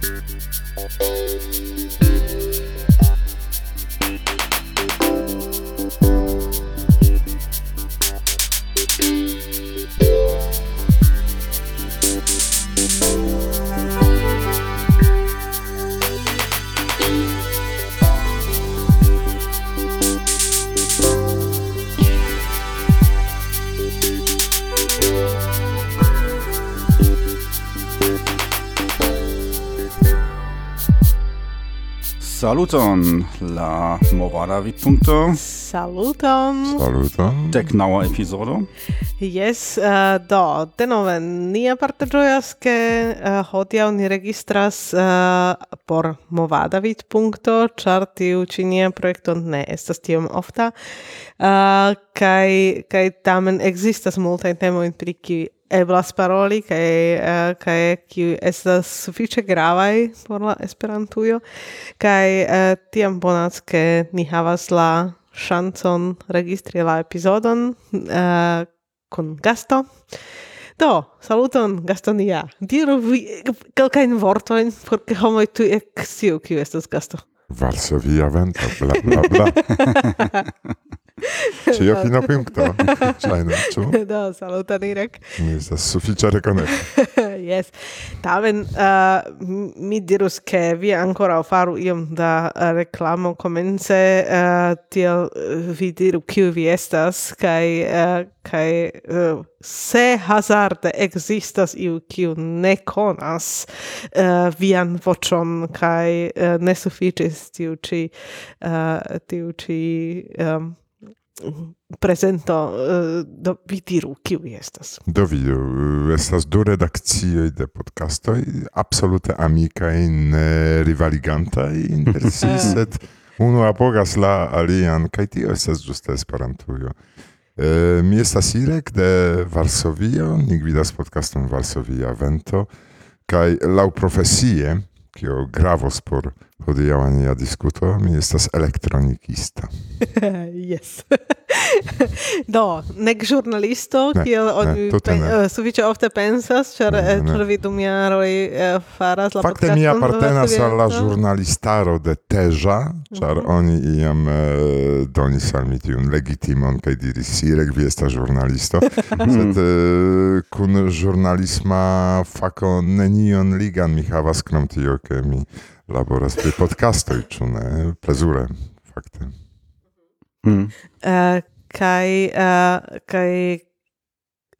Thank Saluton, la movada vidpunkto. Saluton. Saluton. Dec naua episodo. Yes, uh, do, denove, nia parte gioias che uh, hodia ni registras uh, por movada vidpunkto, char tiu ci projekto ne estas tiom ofta, uh, kai, kai tamen existas multae temoin pri kiui eblas paroli kaj eh, kaj kiu estas sufiĉe gravaj por la Esperantujo kaj eh, tiam bonas ke ni havas la ŝancon registri la epizodon eh, kun gasto Do, saluton Gastonia. Diru vi kelkajn vortojn por ke homoj tu eksciu kiu estas gasto. Varsovia vento, bla bla bla. Ĉia fina punkto. Ŝajne, ĉu? Do, saluton Irek. Mi estas sufiĉe rekonebla. yes. Tamen uh, mi dirus ke vi ancora faru iom da reklamo komence uh, uh tiel uh, vi diru kiu vi estas kai uh, uh, se hazarde existas iu kiu ne konas uh, vian voĉon kai uh, ne sufiĉis tiu ĉi uh, tiu ĉi um, presento vi diru kiu estas Do vidu, estas du redakcioj de podcastoj, absolute amikaj, ne rivaligantaj inter si, sed unu apogas la alian, kaj tio estas ĝuste Esperantujo. E, mi estas Irek de Varsovio, ni gvidas podcaston Varsovia Vento, kaj laŭ profesie, que eu gravo por rodeavam a discutor, elektronikista. yes. Do, nek žurnalisto, Ne, oni tute pe, ne. uh, sufiĉe ofte pensas, ĉar Ne, eh, ne. jaroj eh, faras la Fakte mi podcaston apartenas Varsovia al la Vento. ĵurnalistaro de Teĵa, ĉar Mhm. oni iam eh, donis al mi tiun legitimon kaj diris Sirek, vi estas ĵurnalisto, sed eh, kun ĵurnalisma fako nenion ligan mi havas krom tio, ke mi laboras pri podcastoj, ĉu ne? Plezure, fakte. Mm. Eh, kai uh, kai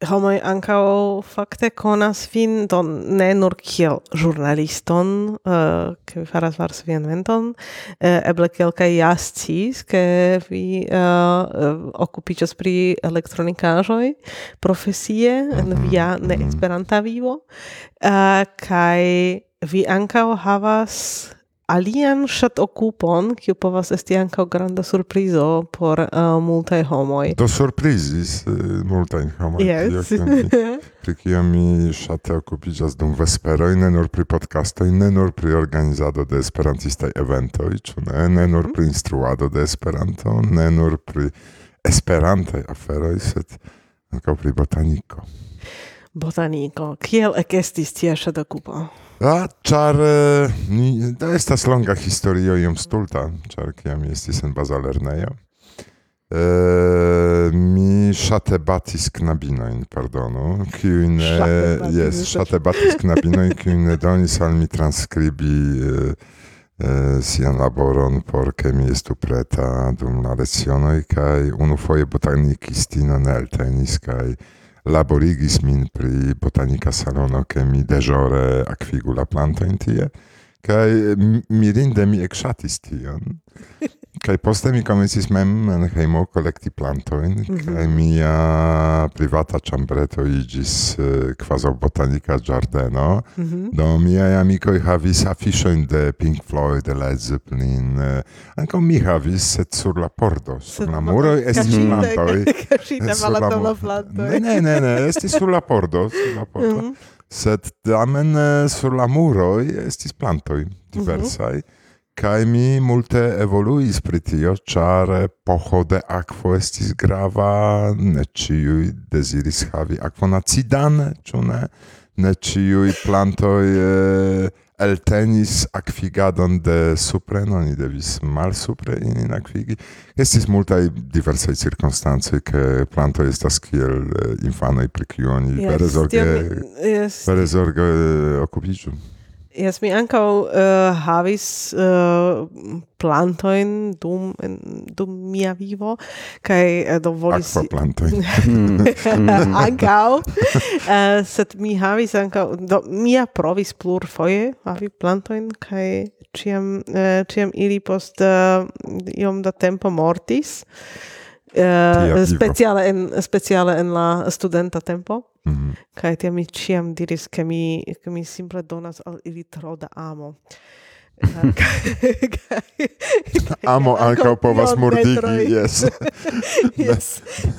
homoj ankaŭ fakte konas vin do ne nur kiel ĵurnaliston uh, ke vi faras varsvianventon uh, eble kelkaj ja sciis ke vi uh, okupiĝas pri elektronikaĵoj profesie en via ne esperanta vivo uh, kai vi ankaŭ havas alian ŝat okupon, kiu povas esti ankaŭ granda surprizo por uh, multaj homoj. Do surprizis uh, multajn homojn, tio, Yes. kion mi ŝate okupiĝas dum vesperoj, ne nur pri podcastoj, ne nur pri organizado de esperantistaj eventoj, ĉu ne, ne nur pri instruado de Esperanto, ne nur pri esperantaj aferoj, sed ankaŭ pri botaniko. Botaniko, kiel ekestis tia ŝatokupo? A czar, e, to jest ta longa historia jom stulta, czar kiam jest isen bazalerneja. E, mi szatebatis knabinoin, pardonu, kiune jest szatebatis knabinoin, kiune donis al mi transkribi e, e sian laboron por ke mi estu preta dum la lecionoj kaj unufoje botanikistinoneltenis kaj laborigis min pri botanika salono, ke mi deĵore akvigu la plantojn tie, kaj mirinde mi ekŝatis tion. kaj poste mi komencis mem en hejmo kolekti plantojn kaj mia privata ĉambreto iĝis eh, kvazaŭ botanika ĝardeno Mhm. Do miaj amikoj havis afiŝojn de Pink Floyd, de Led Zeppelin, eh, ankaŭ mi havis, sed sur la pordo, sur la muroj estis plantoj. Ne, ne, ne, ne, estis sur la pordo, sur la pordo. Mhm. Sed tamen eh, sur la muroj estis plantoj diversaj. Kaj mi multe evoluis pri tio, ĉar epoĥo de akvo estis grava, ne ĉiuj deziris havi akvon acidan, ĉu ne? Ne ĉiuj plantoj eh, eltenis akvigadon de supre, no, ni devis mal supre in akvigi. Estis multaj diversaj cirkonstancoj, ke planto estas kiel eh, infanoj, pri kiu oni vere zorge, Yes, vere zorge eh, okupiĝu. Yes, mi ankaŭ uh, havis uh, plantojn dum en, dum mia vivo kaj uh, do volis plantojn. ankaŭ uh, sed mi havis ankaŭ do mia provis plurfoje havi plantojn kaj ciam uh, ciam ili post uh, iom da tempo mortis. Uh, speciale en speciale en la studenta tempo. Mm -hmm. Kaj tiam mi ciam diris, che mi, che mi simple donas al ili tro da amo. Kai- Amo kai ankaŭ povas iom murdigi, yes. yes.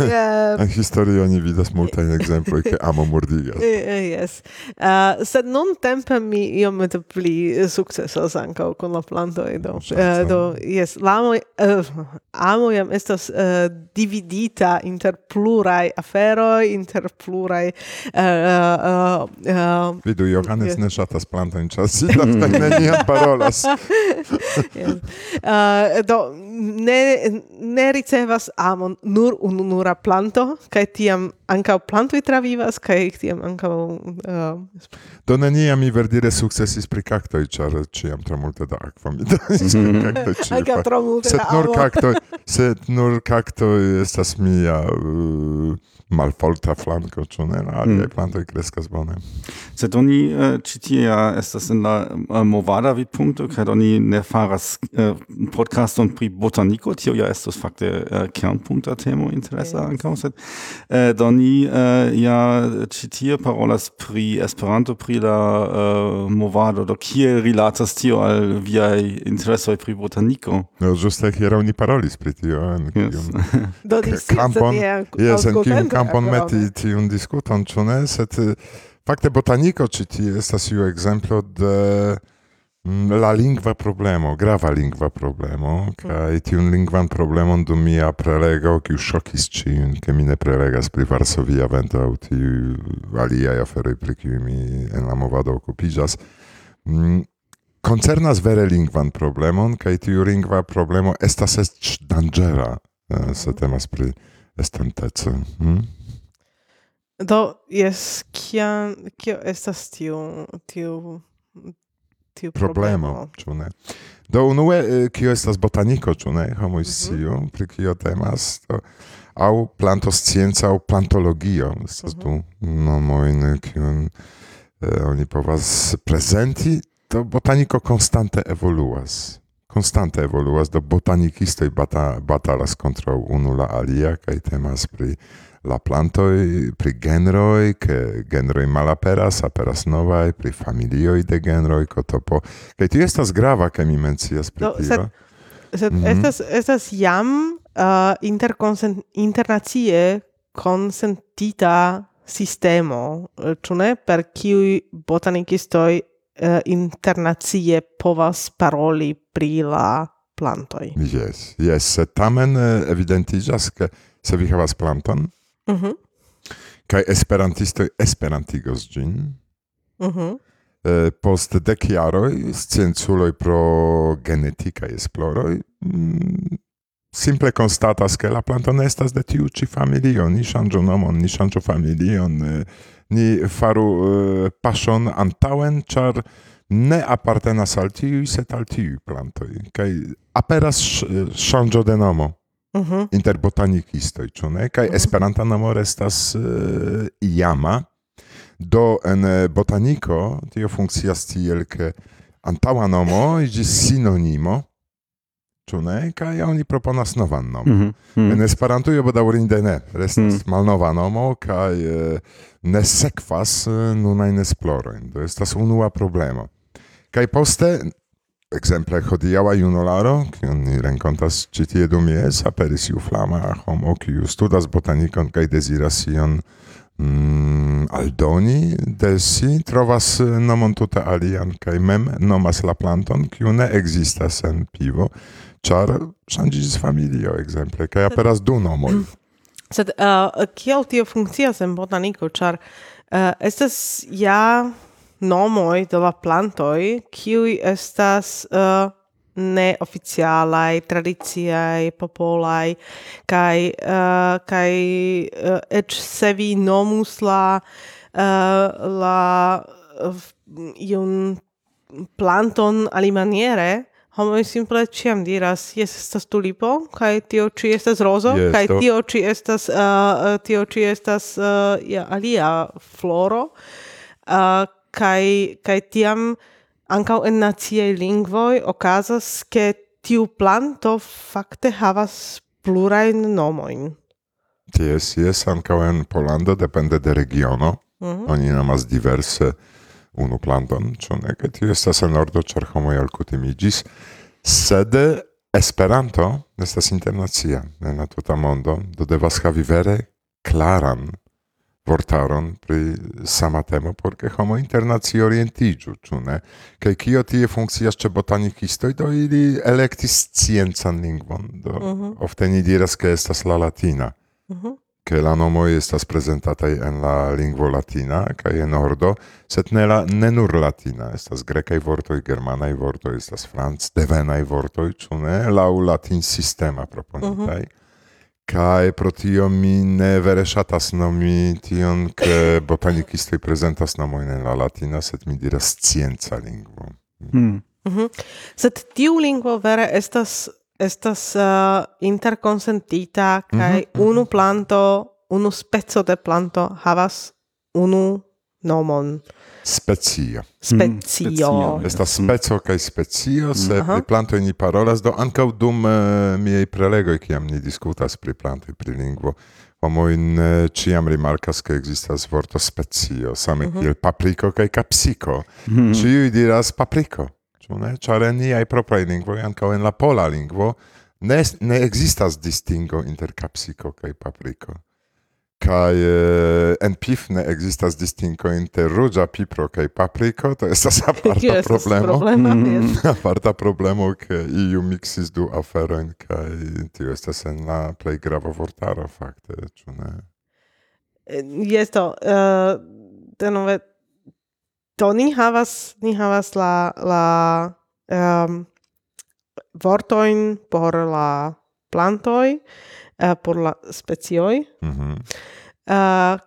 Eh, En historio oni vidas multajn ekzemploj, ke amo murdigas. eh, eh, yes. Uh, sed non tempe mi iomete pli succesas ankaŭ kun la plantoj do. Uh, do yes, la amo, uh, amo jam estas uh, dividita inter pluraj aferoj, inter pluraj uh, uh, uh, Vidu, Johannes Yes. ne ŝatas plantojn, ĉar sidas kaj neniam parolas. yes. uh, do ne, ne ricevas amon nur ununura planto, kaj tiam anca i travivas, kaj tiam anca... Uh... Do neniam mi verdire sukcesis pri cactoi, char ciam tra multe da aqua mi danis mm -hmm. cactoi cifa. Multe sed da nur cactoi, sed nur cactoi estas mia uh, malfolta flanko ĉu ne? La aliaj mm. plantoj kreskas bone. Sed oni uh, ĉi tie ja estas en la uh, movada vidpunkto kaj oni ne faras uh, podcaston pri botaniko, tio ja estos fakte uh, kernpunkta temo interesa Yes. ankaŭ, sed uh, do ni uh, ja ĉi tie parolas pri Esperanto, pri la uh, movado, do kiel rilatas tio al viaj interesoj pri botaniko? No, ĝuste hieraŭ ni parolis pri tio, en Yes. kiun do kampon, jes, en kiun kampon meti tiun diskuton, ĉu ne? Sed eh, fakte botaniko ĉi tie estas iu ekzemplo de la lingva problemo, grava lingva problemo, kaj tiun lingvan problemon dum mia prelego, kiu ŝokis ĉiujn, ke mi ne prelegas pri Varsovia vento aŭ tiu aliaj aferoj, pri kiuj mi en la movado okupiĝas, mm, koncernas vere lingvan problemon, kaj tiu lingva problemo estas eĉ danĝera, eh, se temas pri estonteco. Hmm? do yes kiam kio estas tiu tiu tiu Problemo, ĉu ne? Do unue, eh, kio estas botaniko, ĉu ne? Homoj Mhm. sciu, pri kio temas, do, aŭ plantoscienca aŭ plantologio. Estas Mhm. du nomojn, kiujn eh, oni povas prezenti. Do botaniko konstante evoluas. Konstante evoluas, do botanikistoj bata, batalas kontraŭ unu la alia, kaj temas pri la plantoi pri genroi, che genroi malaperas, aperas novai pri familioi de genroi, cotopo. Che ti estas grava, che mi mencias pri no, tio. Sed, sed mm -hmm. estas, estas jam uh, internazie consentita sistemo, eh, ĉu ne, per kiuj botanikistoj uh, internacie povas paroli pri la plantoj. Jes, jes, tamen eh, evidentiĝas, ke se vi havas planton, Mhm. kaj esperantistoj esperantigos ĝin. Eh, post dek jaroj scienculoj pro genetikaj esploroj mm, simple konstatas, ke la planto ne estas de tiu ĉi familio. Ni ŝanĝu nomon, ni ŝanĝu familion, eh, ni faru eh, paŝon antaŭen, ĉar ne apartenas al tiuj, sed al tiuj plantoj. Kaj aperas ŝanĝo de nomo Mhm. inter botanikistoj, ĉu ne? Kaj Mhm. Esperanta nomo restas uh, iama. Do en eh, botaniko tio funkcias tiel, ke antaŭa nomo iĝis sinonimo, ĉu ne? Kaj oni proponas novan nomon. Mhm. Mhm. En Esperantujo bedaŭrinde ne, restas Mm. malnova nomo kaj eh, ne sekvas eh, nunajn esplorojn. Do estas unua problemo. Kaj poste Ekzemple hodiaŭa junularo, kiun ni renkontas ĉi tie dum jes, aperis iu flama homo, kiu studas botanikon kaj deziras ion mm, aldoni de si, trovas nomon tute alian kaj mem nomas la planton, kiu ne ekzistas en pivo, ĉar ŝanĝiĝis familio, ekzemple, kaj aperas du nomoj. Sed uh, kiel tio funkcias en botaniko, ĉar uh, estas ja nomoi de la plantoi qui estas uh, neoficialaj, tradiciai popolai kai uh, kai uh, et se vi nomus la uh, la uh, iun planton alimaniere homo simple ciam diras jes estas tulipo kai tio ci estas rozo yes, kai tio ci estas uh, tio ci estas uh, ja, alia floro. Uh, kai kai tiam ankaŭ en naciaj lingvoj okazas ke tiu planto fakte havas plurajn nomojn. Ties, jes, ankaŭ en Polando depende de regiono. Mm Oni nomas diverse unu planton, ĉu ne? Kaj tio estas en ordo, ĉar homoj alkutimiĝis. Sed Esperanto estas internacia en la tuta mondo, do devas havi vere claran vortaron pri sama temo, porque homo internazi orientigiu, ču ne? Kaj kio tie funkcias ĉe botanikistoj, do ili elektis sciencan lingvon, do uh mhm. -huh. ofte ni diras, ke estas la latina, uh mhm. -huh. ke la nomoj estas prezentataj en la lingvo latina kaj en ordo, sed ne, la, ne nur latina, estas grekaj vortoj, germanaj vortoj, estas franc devenaj vortoj, ĉu ne? Laŭ latin sistema proponitaj. Uh mhm. -huh Kai pro tio mi ne vere shatas nomi tion ke botanikistoj prezentas nomojn en la latina, sed mi diras scienca lingvo. Mm. Mm -hmm. Mhm. Sed tiu lingvo vere estas estas uh, interkonsentita kai mm -hmm. unu planto, unu speco de planto havas unu nomon. Hmm. specio. Specio. Mm, Esta hmm. speco kaj specio, se mm. pri planto ni parolas, do ankaŭ dum uh, miaj prelegoj, kiam ni diskutas pri planto pri lingvo, homoj eh, uh, ciam rimarkas, ke existas vorto specio, same mm -hmm. kiel papriko kai kapsiko. Mm -hmm. Diras papriko, ĉu ne? Ĉar en niaj propraj lingvoj, ankaŭ en la pola lingvo, ne, ne existas distingo inter kapsiko kai papriko kai eh, en pif ne existas distinko inter ruĝa pipro kaj papriko to estas aparta problemo. mm. aparta problemo ke iu mixis du aferojn kaj tio estas en la plej grava vortaro fakte ĉu ne? Eh, Jest to eh, uh, denove to ni havas ni havas la la um, vortojn por la plantoj uh, por la specioj mm -hmm. uh,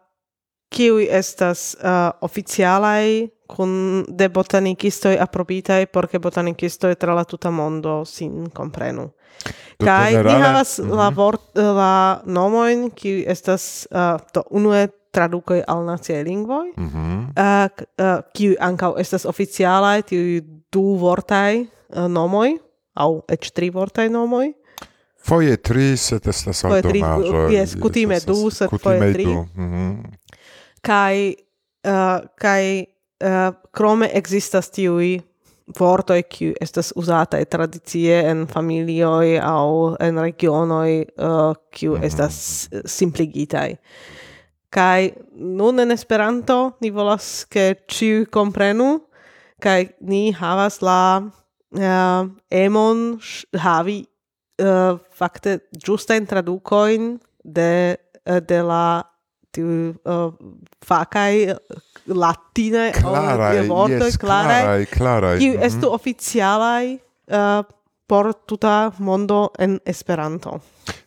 kiuj estas uh, oficialaj kun de botanikistoj aprobitaj por ke botanikistoj tra la tuta mondo sin komprenu. Kaj ni havas mm -hmm. la vort la nomojn kiuj estas uh, to unue tradukoj al naciaj lingvoj, mm -hmm. uh, uh, kiuj ankaŭ estas oficialaj tiuj du vortaj uh, nomoj aŭ eĉ tri vortaj nomoj. Foje tri, sed estas aldonaĵoj. Jes, kutime du, sed foje tri. Kaj, kaj krome existas tiuj vortoj, kiu estas uzataj tradicie en familioj aŭ en regionoj, uh, kiu estas simpligitaj. Kaj nun en Esperanto ni volas, ke ĉiuj komprenu, kaj ni havas la uh, emon havi uh, fakte giustain traducoin de, eh, de la tu uh, eh, facai latinae clarai, vorto yes, clarai, clarai, mm -hmm. estu oficialai uh, por tuta mondo en Esperanto.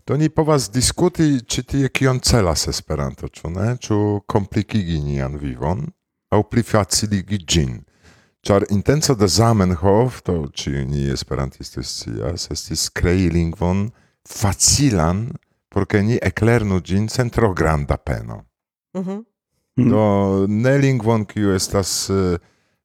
Do ni povas diskuti ĉi tie kion celas Esperanto, ĉu ne? Ĉu komplikigi nian vivon aŭ plifaciligi ĝin? Char intenso de Zamenhof, to ci ni esperantisti scias, estis crei lingvon facilan, porque ni eclernu gin sen tro granda peno. Mm -hmm. Do ne lingvon kiu estas uh,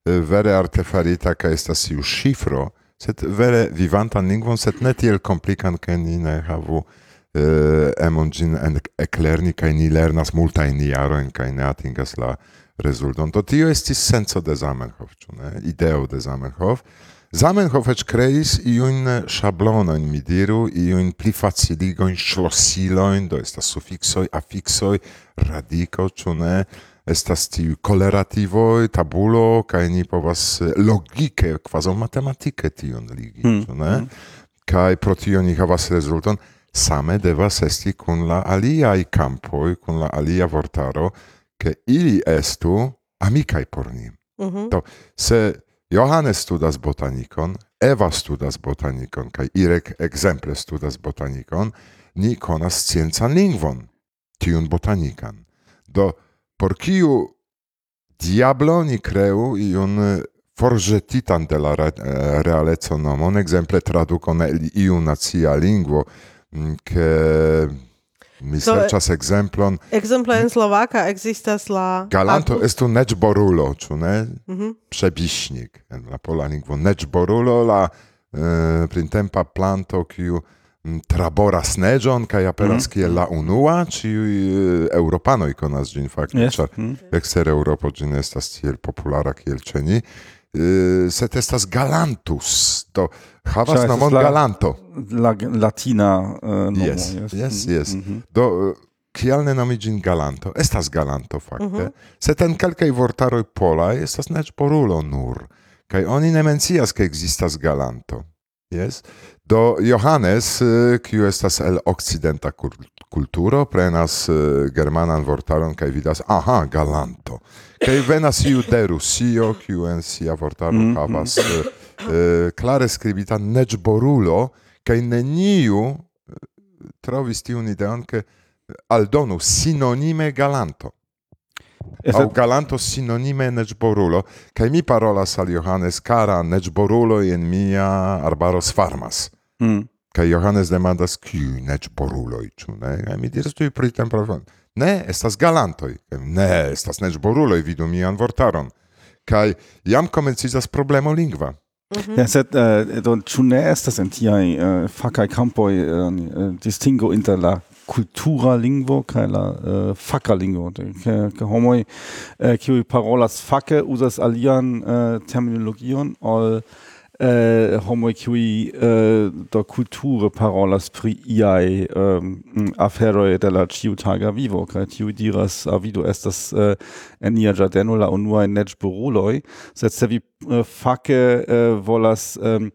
vere artefarita, ca estas iu shifro, set vere vivantan lingvon, set ne tiel complican, ke ni ne havu uh, emon gin eclerni, ca ni lernas multa in iaroin, ca ne atingas la rezulton. To tio estis senso de Zamenhof, ĉu ne? Ideo de Zamenhof. Zamenhof eĉ kreis iujn ŝablonojn, mi diru, iujn pli faciligojn, ŝlosilojn, do estas sufiksoj, afiksoj, radiko, ĉu ne? Estas tiu kolerativoj, tabulo, kaj ni povas logike, kvazaŭ matematike tion ligi, mm. ĉu ne? Kaj pro tio ni havas rezulton. Same devas esti kun la aliaj kampoj, kun la alia vortaro, che ili estu amicai por ni. Mhm. To se Johannes studas botanikon, Eva studas botanikon, kaj Irek exemple studas botanikon, ni konas sciencan lingvon, tiun botanikan. Do, por kiu diablo ni creu iun forgetitan de la re, realeco nomon, exemple tradukon el iu nacia lingvo, mm, ke mi Do, serĉas exemplon, Exemple en Slovaka existas la... galanto agu- estu nečborulo, ĉu ne? Mhm. przebiśnik la pola lingvo nečborulo la eh, printempa planto kiu mm, traboras neĝon kaj aperas kiel la unua ĉiuj eŭropanoj konas ĝin fakte Yes. ĉar Mm. ekster Eŭropo ĝi ne estas tiel populara kiel ĉe ni Y, setestas galantus. To havas namon la, galanto. La, latina y, yes, jest. Yes, mhm, yes. Mhm. Do, y, kial ne namigin galanto? Estas galanto fakte. Mm -hmm. Ten kelkaj vortaroj polaj estas neĉ porulo nur. Kaj oni ne mencias ke ekzistas galanto. Yes? Do Johannes, kiu estas el okcidenta kulturo, prenas uh, germanan vortaron kaj vidas, aha, galanto. Kaj venas iu de Rusio, kiu en sia vortaro mm -hmm. havas uh, uh, klare skribita neĝborulo kaj neniu trovis tiun ideon, ke aldonu sinonime galanto. Au galanto sinonime neĝborulo kaj mi parolas al Johannes, kara neĝborulo en mia arbaros farmas. Mm. Kaj Johannes demandas, kiu ne boruloj, ĉu ne? Kaj mi diras tuj pri temperaturon. Ne, estas galantoj. Ne, estas ne boruloj, vidu mian vortaron. Kaj jam komencizas problemo lingva. Mm -hmm. Ja, sed uh, do ĉu ne estas en tiaj uh, fakaj kampoj uh, distingo inter la kultura lingvo kaj la uh, faka lingvo. Ke homoj kiuj parolas fake uzas alian uh, terminologion ol eh, homoj kiuj eh, do kulture parolas pri iaj eh, aferoj de la ĉiutaga vivo kaj tiuj diras ah, a vidu estas eh, en nia ĝardeno la unuaj neĝboruloj. Sed se vi eh, fake eh, volas eh,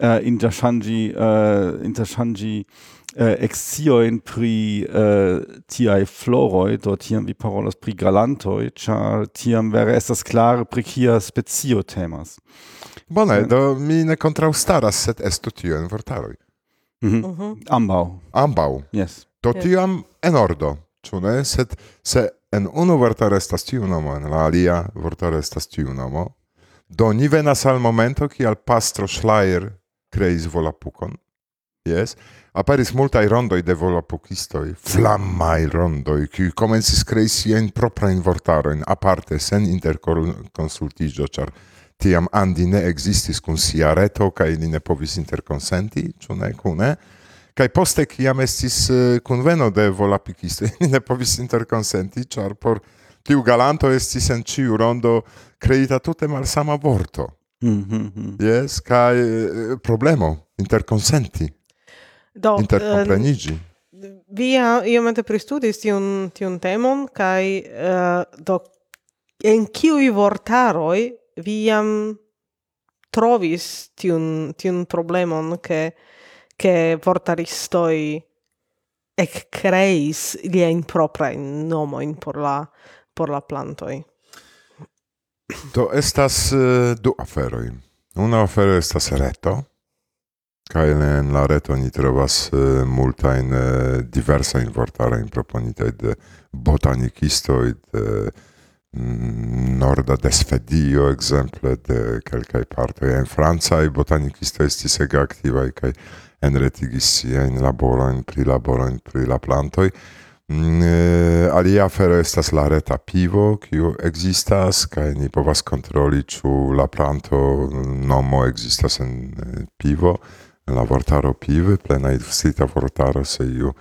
eh interŝanĝi eh, interŝanĝi Äh, eh, exioin pri eh, tiai floroi, do tiam vi parolas pri galantoi, char tiam vere estas klare pri kia specio temas. Bone, do mi ne kontraŭstaras, sed estu tio en vortaroj. Mm -hmm. uh -huh. Ambau. Ambau. Yes. Do yes. tiam en ordo, ĉu ne? Sed se en unu vortaro estas tiu nomo, en la alia vortaro estas tiu nomo, do ni venas al momento kial pastro Schleier kreis volapukon, Yes? Aperis multaj rondoj de volapukistoj, flammaj rondoj, kiuj komencis krei siajn proprajn vortarojn, aparte, sen interkonsultiĝo, ĉar tiam Andi ne existis kun sia reto kaj li ne povis interkonsenti, ĉu ne kune? Kaj poste, kiam estis eh, kunveno de volapikistoj, ni ne povis interkonsenti, ĉar por tiu galanto estis en ĉiu rondo kreita tute malsama vorto. Mhm, mhm. Yes, kaj eh, problemo interkonsenti, Do, intercomprenigi. Uh, via iomete pristudis tiun, tiun temon, kai uh, do, en kiui vortaroi viam trovis tiun, tiun problemon che, che vortaristoi ec creis lien nomo in por la, por la plantoi. Do estas uh, du aferoi. Una afero estas reto, Kaj en la reto ni trovas eh, uh, multajn uh, eh, diversajn vortarojn proponitaj de botanikistoj, de mm, norda de Svedio, ekzemple de kelkaj partoj. En francaj botanikistoj estis ege aktivaj kaj enretigis siajn laborojn, prilaborojn pri la plantoj. Mm, eh, alia afero estas la reta pivo, kiu ekzistas, kaj ni povas kontroli, ĉu la planto nomo ekzistas en pivo. En la vortaro pive, plena ilustrita vortaro, se iu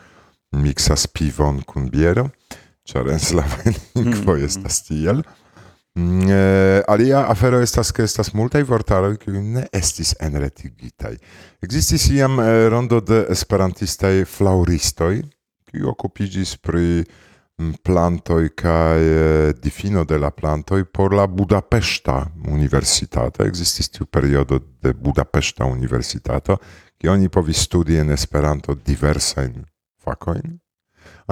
mixas pivon kun biero, ĉar en slava lingvo Mm, mm, estas tiel. Mm, eh, alia afero estas ke estas multaj vortaroj kiuj ne estis enretigitaj. Ekzistis iam eh, rondo de esperantistaj flaŭristoj, kiuj okupiĝis pri plantoj kaj eh, difino de la plantoj por la Budapesta Universitato. Ekzistis tiu periodo de Budapesta Universitato, kie oni povis studi en Esperanto diversajn fakojn,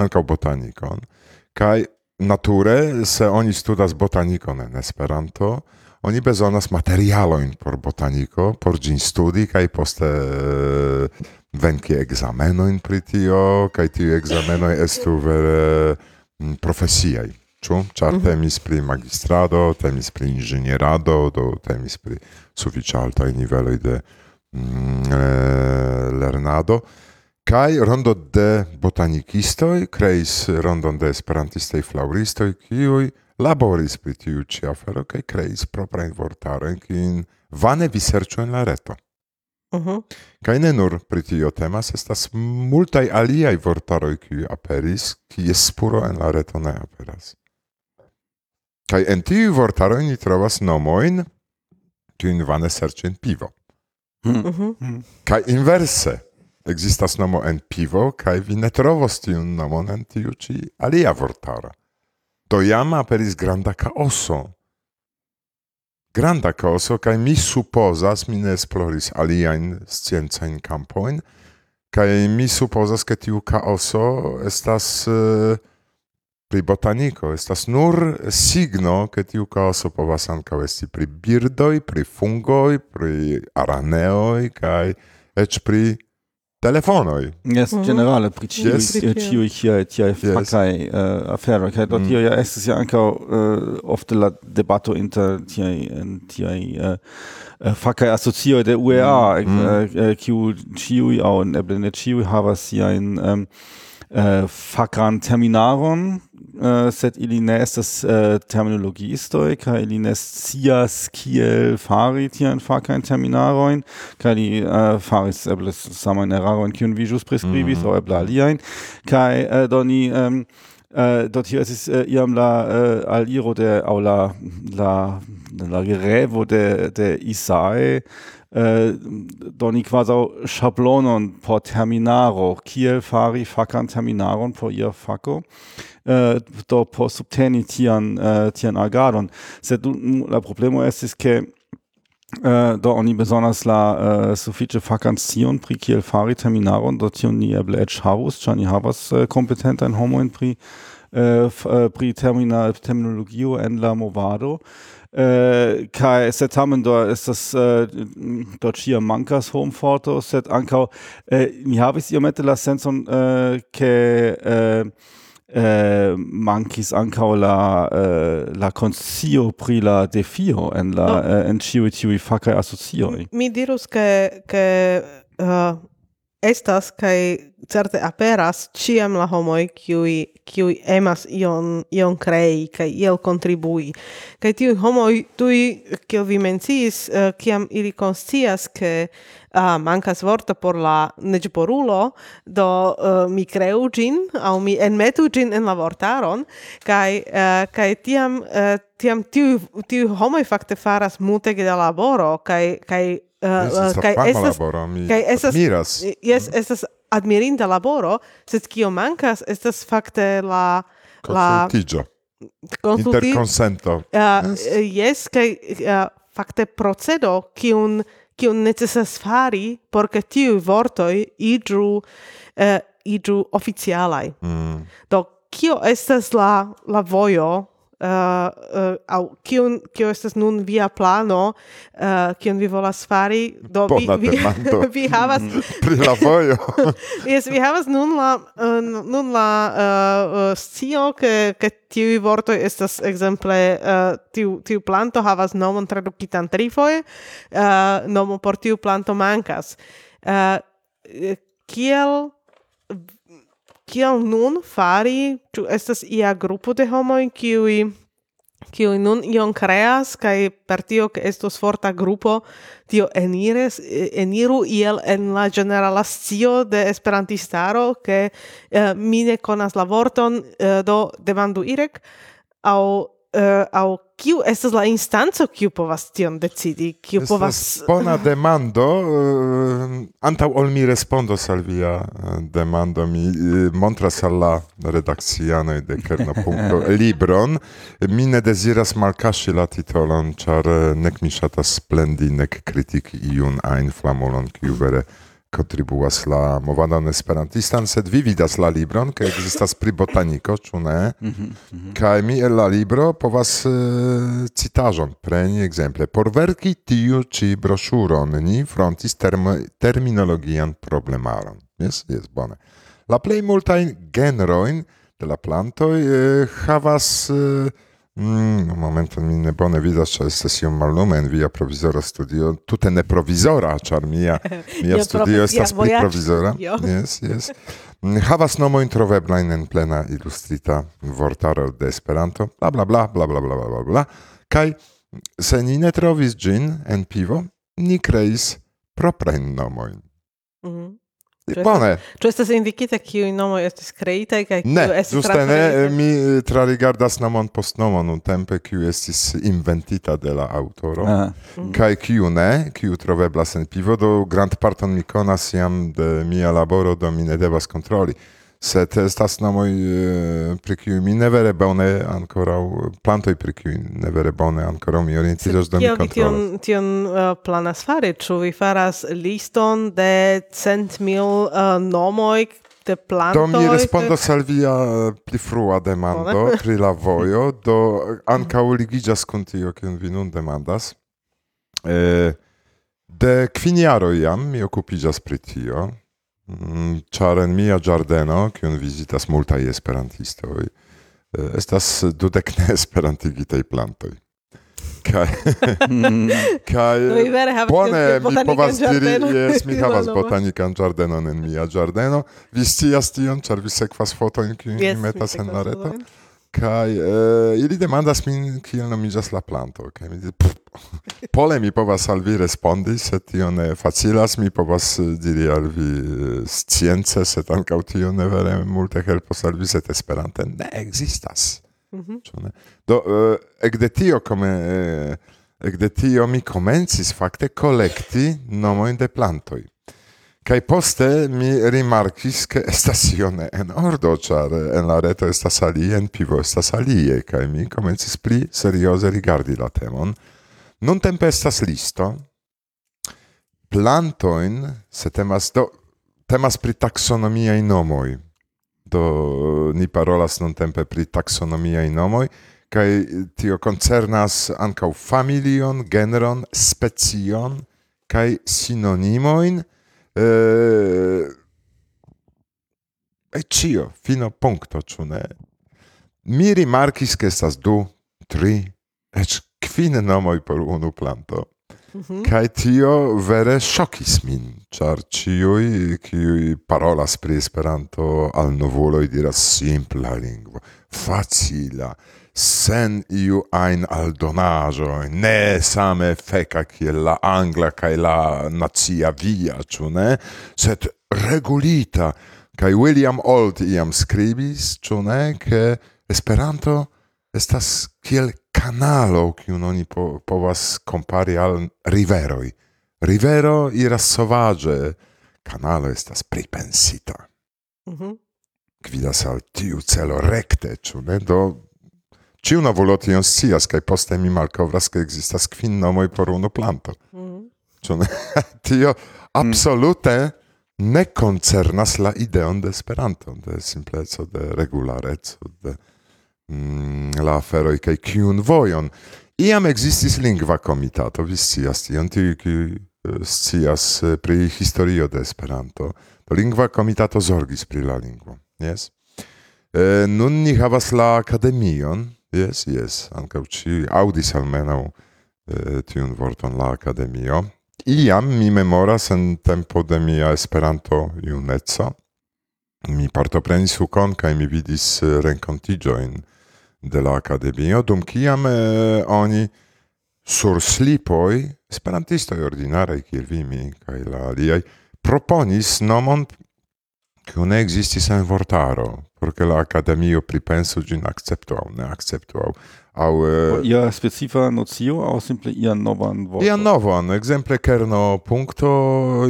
ankaŭ botanikon. Kaj nature, se oni studas botanikon en Esperanto, oni bezonas materialoin por botanico, por gin studi, kai poste uh, venki examenoin pri tio, kai tiu examenoi estu vere Mm, profesiaj. Ĉu? Ĉar temis mhm. pri magistrado, temis pri inĝenierado, do temis pri sufiĉe altaj niveloj de mm, lernado. Kaj rondo de botanikistoj kreis rondon de esperantistoj flaŭristoj, kiuj laboris pri tiu ĉi afero kaj kreis proprajn vortarojn, kiujn vane vi serĉu en la reto. Mhm. Kaj nur pri tio temas, estas multaj aliaj vortaroj, kiuj aperis, kies spuro en la reto ne aperas. Kaj en tiuj vortaroj ni trovas nomojn, kiujn vane serĉi en pivo. Hmm. Mhm. Hmm. Kaj inverse, ekzistas nomo en pivo, kaj vi ne trovos tiun nomon en tiu ĉi alia vortaro. Do jam aperis granda kaoso granda causo, kai mi supposas, mi ne esploris aliaen sciencain campoin, kai mi supposas che tiu caoso estas eh, uh, pri botanico, estas nur signo che tiu caoso povas anca esti pri birdoi, pri fungoi, pri araneoi, kai ec pri telefonoj. Jest generale przyciłych tje fakaj afero, kaj do tio ja estes ja ankaŭ ofte la debato inter tiaj tiaj fakaj asocioj de UEA, kiu ĉiuj aŭ eble ne ĉiuj havas siajn fakan terminaron äh, sed ilines, das äh, Terminologie istoica, ilines sias kiel farit hier in facain terminaroin, äh, mhm. kai äh, faris eblis samain eraroin kion Visus prescribis, mm -hmm. o ebla kai äh, doni ähm, äh, dort hier ist es äh, iam la äh, al iro de au la la la grevo de de Isae äh, doni quasi schablonon por terminaro. Kiel fari Fakan terminaron por ihr faco äh, do subteni tian, äh, tian agadon. Sed la problemo estis ke Uh, do oni besonders la uh, sufiĉe vacancion pri kiel fari terminaron, do tion ni eble eĉ havus, ĉar ni havas uh, kompetentajn homojn pri uh, pri termina terminologio en la movado. Uh, kai sed tamen do estas uh, do ĉia mankas homforto, sed ankaŭ uh, mi habis iomete la senson uh, ke uh, eh, mankis ankaŭ la eh, la konscio pri la defio en la no. eh, en ĉiuj tiuj fakaj asocioj. Mi dirus ke ke uh, estas kaj certe aperas ĉiam la homoj kiuj kiuj emas ion ion krei kaj iel kontribui. Kaj tiuj homoj tuj kiel vi menciis uh, kiam ili konscias ke uh, mancas vorto por la neĝborulo, do uh, mi creu ĝin aŭ mi enmetu ĝin en la vortaron kaj uh, kaj tiam uh, tiam tiu tiu homoj fakte faras multege da laboro kaj kaj uh, kaj estas kaj estas miras. Yes, estas admirinda laboro, sed kio mancas estas fakte la la Consulti, Interconsento. Uh, yes, eh, kaj uh, fakte procedo kiun kiun necesas fari por ke tiu idru eh, idru ufficialai Mm. Do kio estas la la vojo uh, uh, au kiun kio estas nun via plano uh, kiun vi volas fari do Bona vi vi, vi havas mm, pri la vojo. Yes vi havas nun la uh, nun la uh, uh scio ke ke tiu vorto estas ekzemple uh, tiu tiu planto havas nomon tradukitan trifoje uh, nomo por tiu planto mankas. Uh, kiel kiel nun fari, ĉu estas ia grupo de homoj kiuj kiu nun ion creas, kai per tio ke estos forta grupo tio enires, eniru iel en la generala scio de esperantistaro, ke eh, mi ne konas la vorton, eh, do demandu irek au uh, au kiu estas la instanco kiu povas tion decidi kiu estas povas bona demando uh, antaŭ ol mi respondos al via uh, demando mi uh, montras al la redakcianoj de kerno libron mi ne deziras malkaŝi la titolon ĉar uh, nek mi ŝatas splendi nek kritiki iun ajn flamulon kiu vere contribuas la movadon esperantistan, sed vi vidas la libron, che existas pri botanico, ĉu ne? Kaj mi el la libro povas uh, citaĵon preni ekzemple. Por verki tiu ĉi broŝuron ni frontis term terminologian problemaron. Jes, jes, bone. La plej multajn genrojn de la plantoj eh, havas eh, Mm, momento mi ne bone vidas, ĉar estas iom mallume en via provizora studio. Tute ne provizora, ĉar mia, mia studio estas provizora. Jo. Yes, yes. Mm, Havas nomojn troveblajn en plena ilustrita vortaro de Esperanto. Bla bla bla bla bla bla bla bla bla. Kaj se ni ne trovis ĝin en pivo, ni kreis proprajn nomojn. Mhm. Ĉu Bone. Ĉu estas indikita kiuj nomoj estis kreitaj kaj kiu ne, estis ĝuste ne, eh, mi eh, trarigardas nomon post nomon un tempe kiu estis inventita de la aŭtoro ah. kaj kiu ne, kiu troveblas en pivo do grandparton mi konas jam de mia laboro do mi ne devas kontroli sed estas nomoj pri kiuj mi ne vere bone ankoraŭ plantoj pri kiuj ne vere bone ankoraŭ mi orientiĝos do mi kontrolas. Tion, tion uh, planas fari, ĉu vi faras liston de cent mil uh, nomoj de plantoj? Do mi respondos al via pli frua demando pri la vojo, do ankaŭ ligiĝas kun tio, kiun vi nun demandas. Eh, de kviniaro jam mi okupiĝas pri tio. Mm, ĉar en mia ĝardeno, kiun vizitas multaj esperantistoj, eh, estas dudek ne esperantigitaj plantoj. Kaj kaj bone mi povas diri, jes mi havas botanikan ĝardenon en mia ĝardeno. Vi scias tion, ĉar vi sekvas fotojn, kiujn mi metas en la reto kai eh, ili demandas min kiel nomiĝas la planto kaj mi diris pole mi povas al vi respondi se tio ne facilas mi povas eh, diri al vi eh, science sed ankaŭ tio ne vere multe helpos al vi sed Esperante ne ekzistas. Mm -hmm. Do eh, ekde tio come eh, ekde tio mi komencis fakte kolekti nomojn de plantoj. Kai poste mi rimarkis ke estas ione en ordo, ĉar en la reto estas alie, en pivo estas alie, kaj mi komencis pli serioze rigardi la temon. Non tempe estas listo, plantoin, se temas do, temas pri taxonomiaj nomoj, do ni parolas non tempe pri taxonomiaj nomoj, kaj tio koncernas ankaŭ familion, genron, specion, kaj sinonimoin, Eh, e cio fino puncto ĉu ne. Mi rimarkis ke estas du tri eĉ kvin nomoj por unu planto. Mm. Kaj tio vere ŝokis min, ĉar ĉiuj, kiuj parolas pri Esperanto, al novuloj diras simpla lingvo, facila, sen iu ajn aldonaĵo, ne same feka kiel la angla kaj la nacia via, ĉu ne? Sed regulita. Kaj William Old iam skribis, ĉu ne, ke Esperanto estas kiel kanalo, kiun oni po, povas kompari al riveroj. Rivero iras sovaĝe, kanalo estas pripensita. Mhm. Gvidas al tiu celo rekte, ĉu ne? Do Ciuna volation scias, kaj poste mi malcovras, che existas quin nomoi por unu planto. Mm. Tio absolute ne concernas la ideon de Esperanto, de simpleco, de regulareco, de mm, la aferoi, kaj kiun vojon. Iam existis lingva comitato, vi scias tion, tiu, kiu eh, scias eh, pri historio de Esperanto. Do lingva comitato zorgis pri la lingvo, jes? Yes? Eh, nun ni havas la akademion Yes, yes, ankaŭ ci aŭdis almenaŭ eh, tiun vorton la akademio. Iam mi memoras en tempo de mia Esperanto juneco. Mi partoprenis ukon kaj mi vidis eh, renkontiĝojn de la akademio, dum kiam eh, oni sur slipoj esperantistoj ordinaraj kiel vi mi kaj la aliaj proponis nomon kiu ne ekzistis en vortaro por ke la akademio pripensu ĝin akceptu aŭ ne akceptu aŭ au eh, Ia specifa nocio au simple ia novan vorto? Ia novan, exemple kerno punto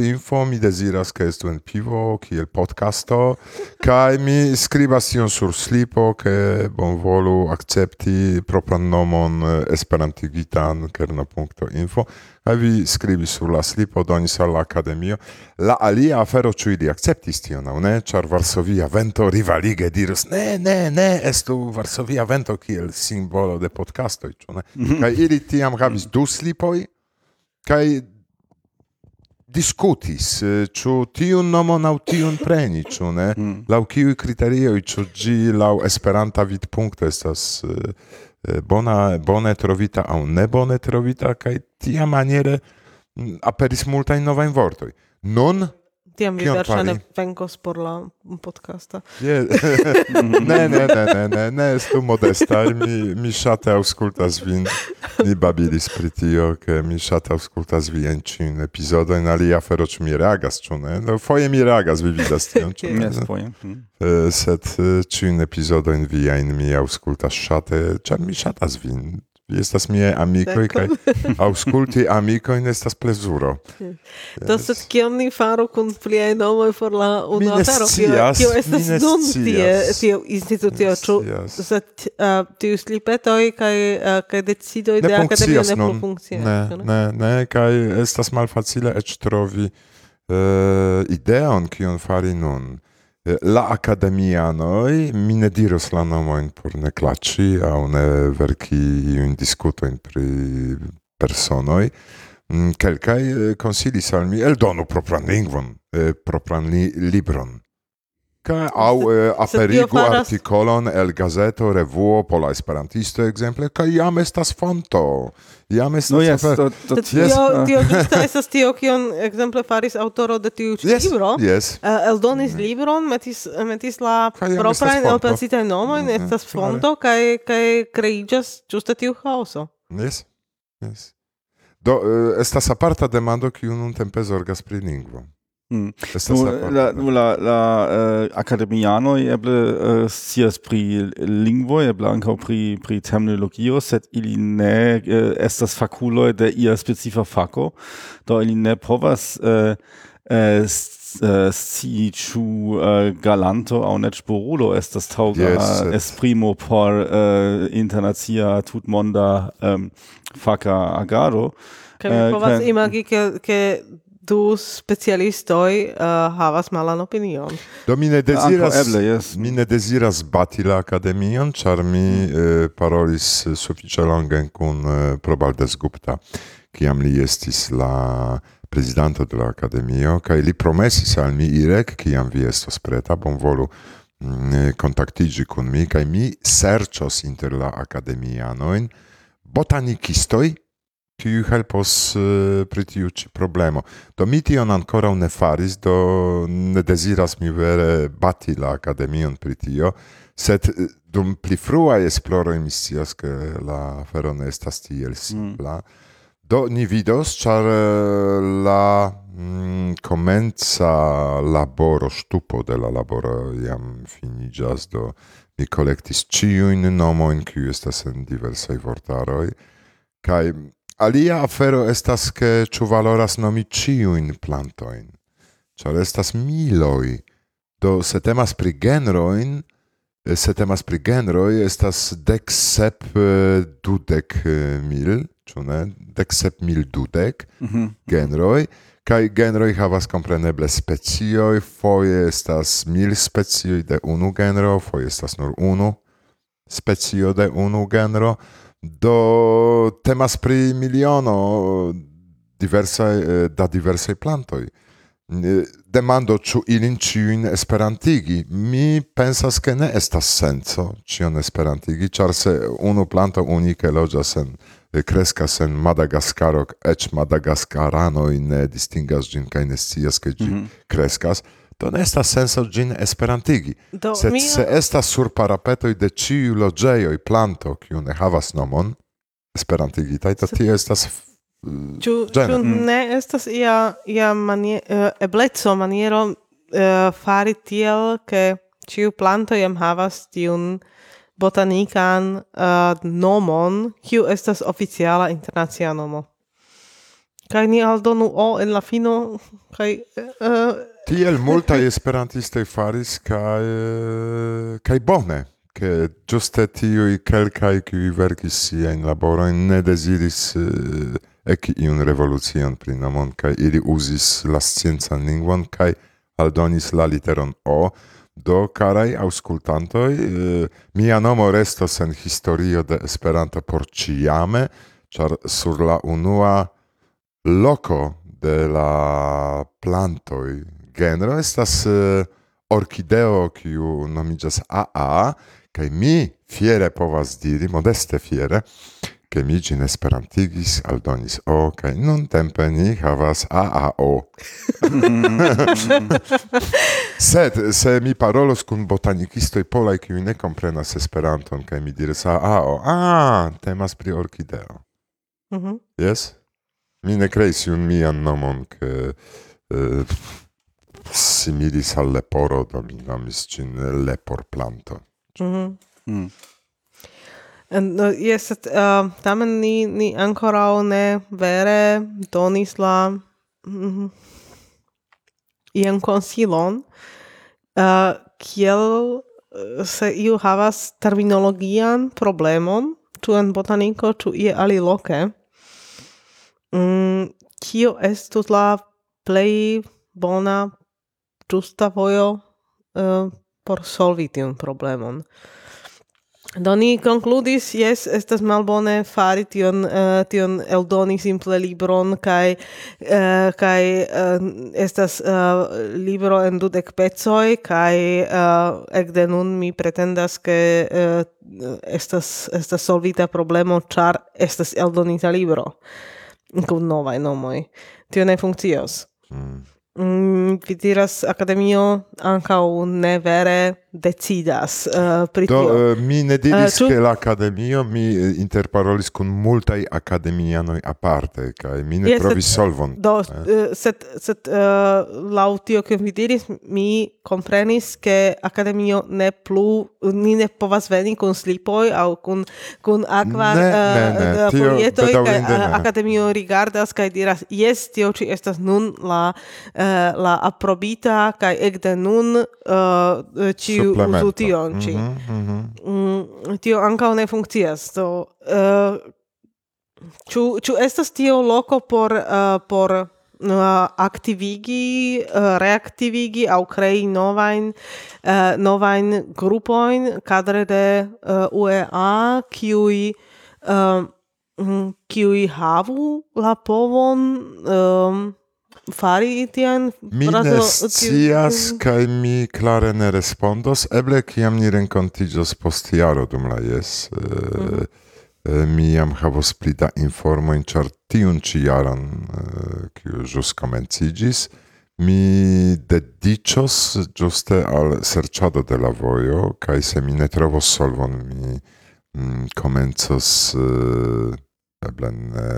info mi desiras che estu en pivo kiel podcasto kai mi skribas tion sur slipo ke bon volu akcepti propran nomon eh, esperantigitan kerno punto info vi scrivi sulla la slipo donis all'Accademio. La alia afero ĉu ili akceptis tion aŭ ne, ĉar Varsovia vento rivalige dirus ne, ne, ne, estu Varsovia vento kiel simbolo de podcastoj, ĉu ne? Mhm. Kai ili tiam havis du slipoj kai discutis eh, ĉu tiun nomon aŭ tiun preni, ĉu ne? Mm. Laŭ kiuj kriterioj, ĉu ĝi laŭ Esperanta vidpunkto estas uh, bona, bonet rovita a un ne bonet rovita, kaj tia maniere mm, aperis multajn novajn vortoj. Nun tiem viedäršanā Venkos porlā podkāstā. Nē, nē, nē, nē, nē, nē, es tu modestāri, mi, mi šāte auskultas vin, ni babilis pri tio, ke mi šāte auskultas vien čin epizodo, in no alia fero ču mi reagas, ču? No, foje mi reagas vi vidas tion, ču ne? Set e, čin epizodo in via in mi auskultas šāte, čar mi šātas vin, Estas miaj amikoj kaj aŭskulti amikojn estas plezuro. Do sed kion ni faru kun pliaj nomoj por la ne afero? Kio estas nun tie, tio institucio? Ĉu sed tiu slipetoj kaj kaj decidoj de akademio ne plu funkcias? Ne, ne, kaj estas malfacile eĉ trovi uh, ideon kion fari nun. la academianoi, mi ne diros la nomoin por ne claci, au ne verci iun discutoin pri personoi, quelcae mm, eh, consilis al mi, eldonu propran lingvon, eh, propran li libron, Ca au eh, aperigu faras... artikolon el gazeto, revuo, pola esperantisto, exemple, ca jam estas fonto. Jam estas... No yes, afer... to, to, to, yes. Tio, ah. tio giusta estas tio, kion ekzemple faris aŭtoro de tiu ĉi yes, libro. Yes. Uh, eldonis mm. libron, metis, metis la proprain elpensitajn nomojn, mm. estas fonto, cae, kaj kreiĝas ĝuste tiu haoso. Yes, yes. Do, uh, estas aparta demando, kiu un tempe zorgas pri lingvo. Mm. Estas Nu, la, nu la, la uh, academianoj eble uh, scias pri lingvoj, eble ankaŭ pri, pri terminologio, sed ili ne uh, estas fakuloj de ia specifa fako, do ili ne povas uh, uh, s- uh, scii ĉu uh, galanto aŭ ne ŝporulo estas taŭga Yes, esprimo por uh, internacia tutmonda um, faka agado. Kaj mi povas imagi, ke, ke du specialistoj uh, eh, havas malan opinion. Do mi ne deziras, eble, yes. mi ne deziras bati la akademion, ĉar mi eh, parolis eh, sufiĉe longe kun eh, Probaldes Gupta, kiam li estis la prezidanto de la akademio, kaj li promesis al mi irek, kiam vi estos preta, bonvolu mm, eh, kun mi, kaj mi serĉos inter la akademianojn botanikistoj, kiu helpos uh, pri tiu ĉi problemo. Do mi tion ankoraŭ ne faris, do ne deziras mi vere bati la akademion pri tio, sed eh, dum pli fruaj esploroj mi scias, ke la afero ne estas tiel mm. simpla. Mm. Do ni vidos, ĉar eh, la mm, komenca laboro, ŝtupo de la laboro jam finiĝas, do mi kolektis ĉiujn nomojn, kiuj estas en diversaj vortaroj, kaj Alia afero estas ke ĉu valoras nomi ĉiujn plantojn, ĉar estas miloj. Do se temas pri genrojn, se temas pri genroj, estas dek sep dudek mil, ĉu ne? Dek sep mil dudek mm -hmm. genroj, kaj genroj havas kompreneble specioj, foje estas mil specioj de unu genro, foje estas nur unu specio de unu genro, do temas pri miliono diversaj, eh, da diversaj plantoj. Eh, Demando, ĉu ilin ĉiujn esperantigi? Mi pensas, ke ne estas senco ĉion esperantigi, ĉar se unu planto unike loĝas en eh, kreskas en Madagaskaro, eĉ Madagaskaranoj ne distingas ĝin kaj ne scias, ke ĝi kreskas, do ne estas senso gin esperantigi. Do, sed mia... se estas sur parapetoj de ĉiu loĝejoj planto, kiu ne havas nomon, esperantigitaj, to tio estas Ĉu mm. Eh, ne estas ia, ia manie, uh, ebleco, maniero uh, fari tiel, ke ciu planto jam havas tiun botanikan uh, nomon, kiu estas oficiala internacia nomo. Kaj ni aldonu o en la fino, kaj... Uh, Tiel multa esperantistoj faris kaj eh, kai bone, ke ĝuste tiuj kelkai ki verkis siajn laborojn, ne deziris uh, eki iun revolucion pri nomon, kai ili uzis la scienza lingvon kai aldonis la literon O, do karaj aŭskultantoj, uh, mia nomo restos en historio de Esperanto por ciame char sur la unua loko de la plantoi genero estas uh, orchideo kiu nomiĝas AA kaj mi fiere povas diri modeste fiere ke mi ĝin esperantigis aldonis o kaj nuntempe ni havas AAO sed se mi parolos kun botanikistoj polaj kiuj ne komprenas Esperanton kaj mi diris AAO a temas pri orchideo. Mm -hmm. jes? Mi ne kreis iun mian nomon ke uh, similis al leporo, do mi nomis cin lepor planto. Mhm. Mm -hmm. mm. And, uh, yes, uh, tamen ni, ni ancora ne vere donis la mm -hmm, ian consilon uh, eh, kiel eh, se iu havas terminologian problemon, tu en botaniko, tu ie aliloke, mm, kio estus la plei bona ĝusta vojo uh, por solvi tiun problemon. Do ni concludis, yes, estas malbone fari tion, uh, tion eldoni simple libron, kai, uh, kai uh, estas uh, libro en dudek pecoj, kai uh, ekde nun mi pretendas, ke uh, estas, estas solvita problemo, char estas eldonita libro, kun novaj nomoj. Tio ne funkcios. Mm mm, vi diras akademio ankaŭ ne vere decidas uh, pri tio. Uh, mi ne diris uh, ke la akademio, mi eh, interparolis kun multaj akademianoj aparte, kaj mi ne yes, trovis solvon. Do, eh. eh? sed, sed uh, laŭ tio, ke mi diris, mi komprenis, ke akademio ne plu, ni ne povas veni kun slipoj aŭ kun, kun akva ne, uh, ne, ne. Uh, tio, polietoj, kaj uh, akademio rigardas kaj diras, jes, tio ĉi estas nun la, uh, la aprobita, kaj ekde nun uh, uh ĉiu kiu uzu tion ĉi. Mm -hmm, mm -hmm. mm, tio ankaŭ ne funkcias. Do uh, ĉu ĉu estas tio loko por uh, por uh, aktivigi, uh, reaktivigi aŭ krei novajn uh, novajn grupojn kadre de uh, UEA kiuj uh, mm, kiuj havu la povon um, fari tian scias kai mi klare ne respondos eble kiam ni renkontiĝos post jaro dum la jes mm mi jam havos pli da informojn ĉar tiun ĉi jaron kiu ĵus komenciĝis mi dediĉos ĝuste al serĉado de la vojo kaj se mi ne trovos solvon mi mm, komencos eble ne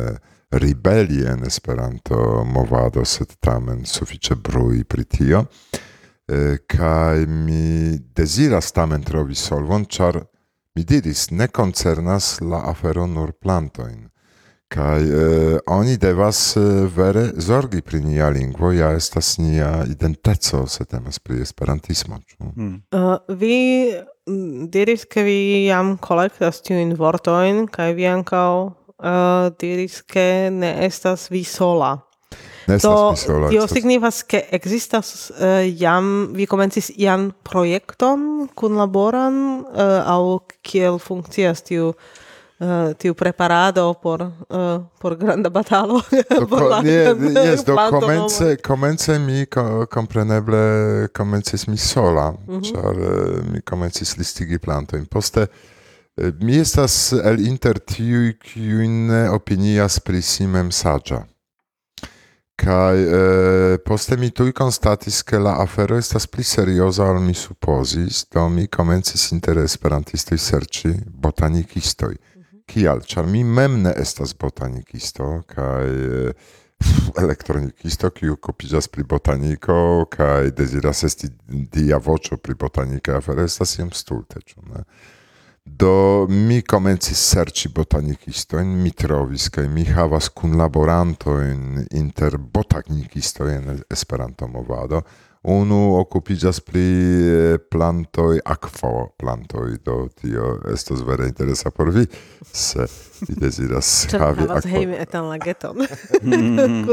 ribelli en Esperanto movado, sed tamen sufiĉe brui pri tio. Eh, e, kaj mi deziras tamen trovi solvon, ĉar mi diris, ne koncernas la afero nur plantojn. Kaj eh, oni devas eh, vere zorgi pri nia lingvo, ja estas nia identeco, se temas pri esperantismo. Hmm. Eh, mm. Uh, vi diris, ke vi jam kolektas tiujn vortojn, kaj vi ankaŭ uh, diris che ne estas vi sola. Ne estas vi sola. Tio signifas che existas uh, jam, vi comencis ian projekton kunlaboran uh, au kiel funkcias tiu Uh, tiu preparado por uh, por granda batalo por la nie, yes, do komence komence mi kompreneble komencis mi sola mm -hmm. char uh, mi komencis listigi planto poste Mi estas el inter tiuj kiuj ne opinias pri si mem saĝa. Kaj eh, poste mi tuj konstatis ke la afero estas pli serioza ol mi supozis, do mi komencis inter esperantistoj serĉi botanikistoj. Kial? Ĉar mi mem ne estas botanikisto kaj eh, elektronikisto, kiu okupiĝas pri botaniko kaj deziras esti dia voĉo pri botanika afero, estas iom stulte, ĉu ne? do mi komenci serci botanikistoin, mi troviskoj, mi havas kunlaborantojn inter botanikistoj Esperanto movado. unu okupiĝas pri eh, plantoj, akvo plantoj, do tio estos vere interesa por vi, se vi deziras havi akvo. hejme etan lageton. Mm.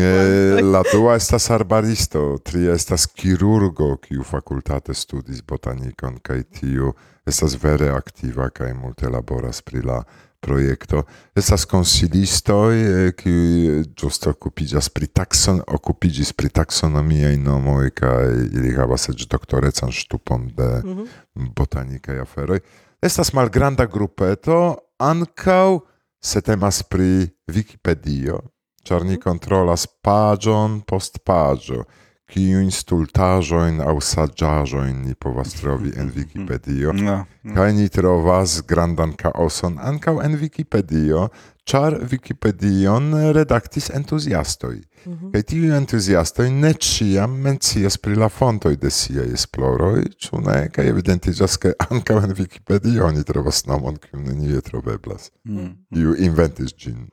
Eh, la dua estas arbaristo, tria estas chirurgo, kiu fakultate studis botanikon, kaj tiu estas vere aktiva kaj multe laboras pri la projekto. Estas konsilistoj, eh, kiuj ĝuste okupiĝas pri takson, okupiĝis pri taksonomiaj nomoj kaj ili havas eĉ doktorecan ŝtupon de Mhm. botanikaj aferoj. Estas malgranda grupeto, ankaŭ se temas pri Wikipedio, ĉar ni kontrolas paĝon post paĝo, kiujn stultaĵojn aŭ saĝaĵojn ni povas trovi en Wikipedio. Ja. Kaj ni trovas grandan kaoson ankaŭ en Wikipedio, ĉar Wikipedion redaktis entuziastoj. Mhm. Kaj tiuj entuziastoj ne ĉiam mencias pri la fontoj de siaj esploroj, ĉu ne? Kaj evidentiĝas, ke ankaŭ en Wikipedio oni trovas nomon, kiu nenie troveblas. Mm. Iu inventis ĝin.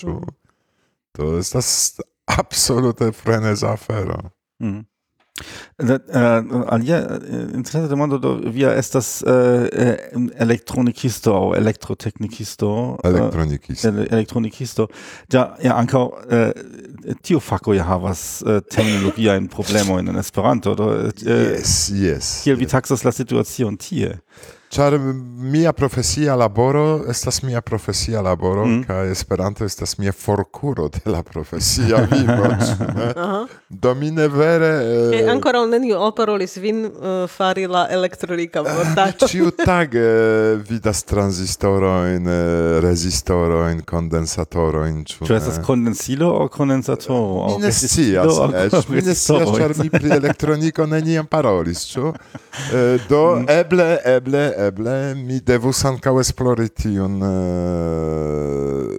Ĉu? To estas absolute freneza afero. Mhm. ali je interesno, da imamo, da vi Elektronikisto, elektronikistov, elektroteknikistov. Äh, elektronikistov. Elektronikistov. Ja, ja, ankaŭ äh, tio fako je havas äh, terminologiajn problemojn en Esperanto. Yes, yes. Kiel wie taksas la Situation, tie? Ĉar mia profesia laboro estas mia profesia laboro mm. kaj Esperanto estas mia forkuro de la profesia vivo. Do mi ne vere eh... e, ankoraŭ neniu alparolis vin uh, fari la elektrolika vortaĵo. Ĉiutage vidas tranzistorojn, eh, rezistorojn, kondensatorojn. Ĉu cioè, estas kondensilo aŭ kondensatoro? Mi ne scias, eĉ mi ne scias, ĉar mi pri elektroniko neniam parolis, ĉu? Eh, do mm. eble, eble eble mi devus ankaŭ esplori tiun eh,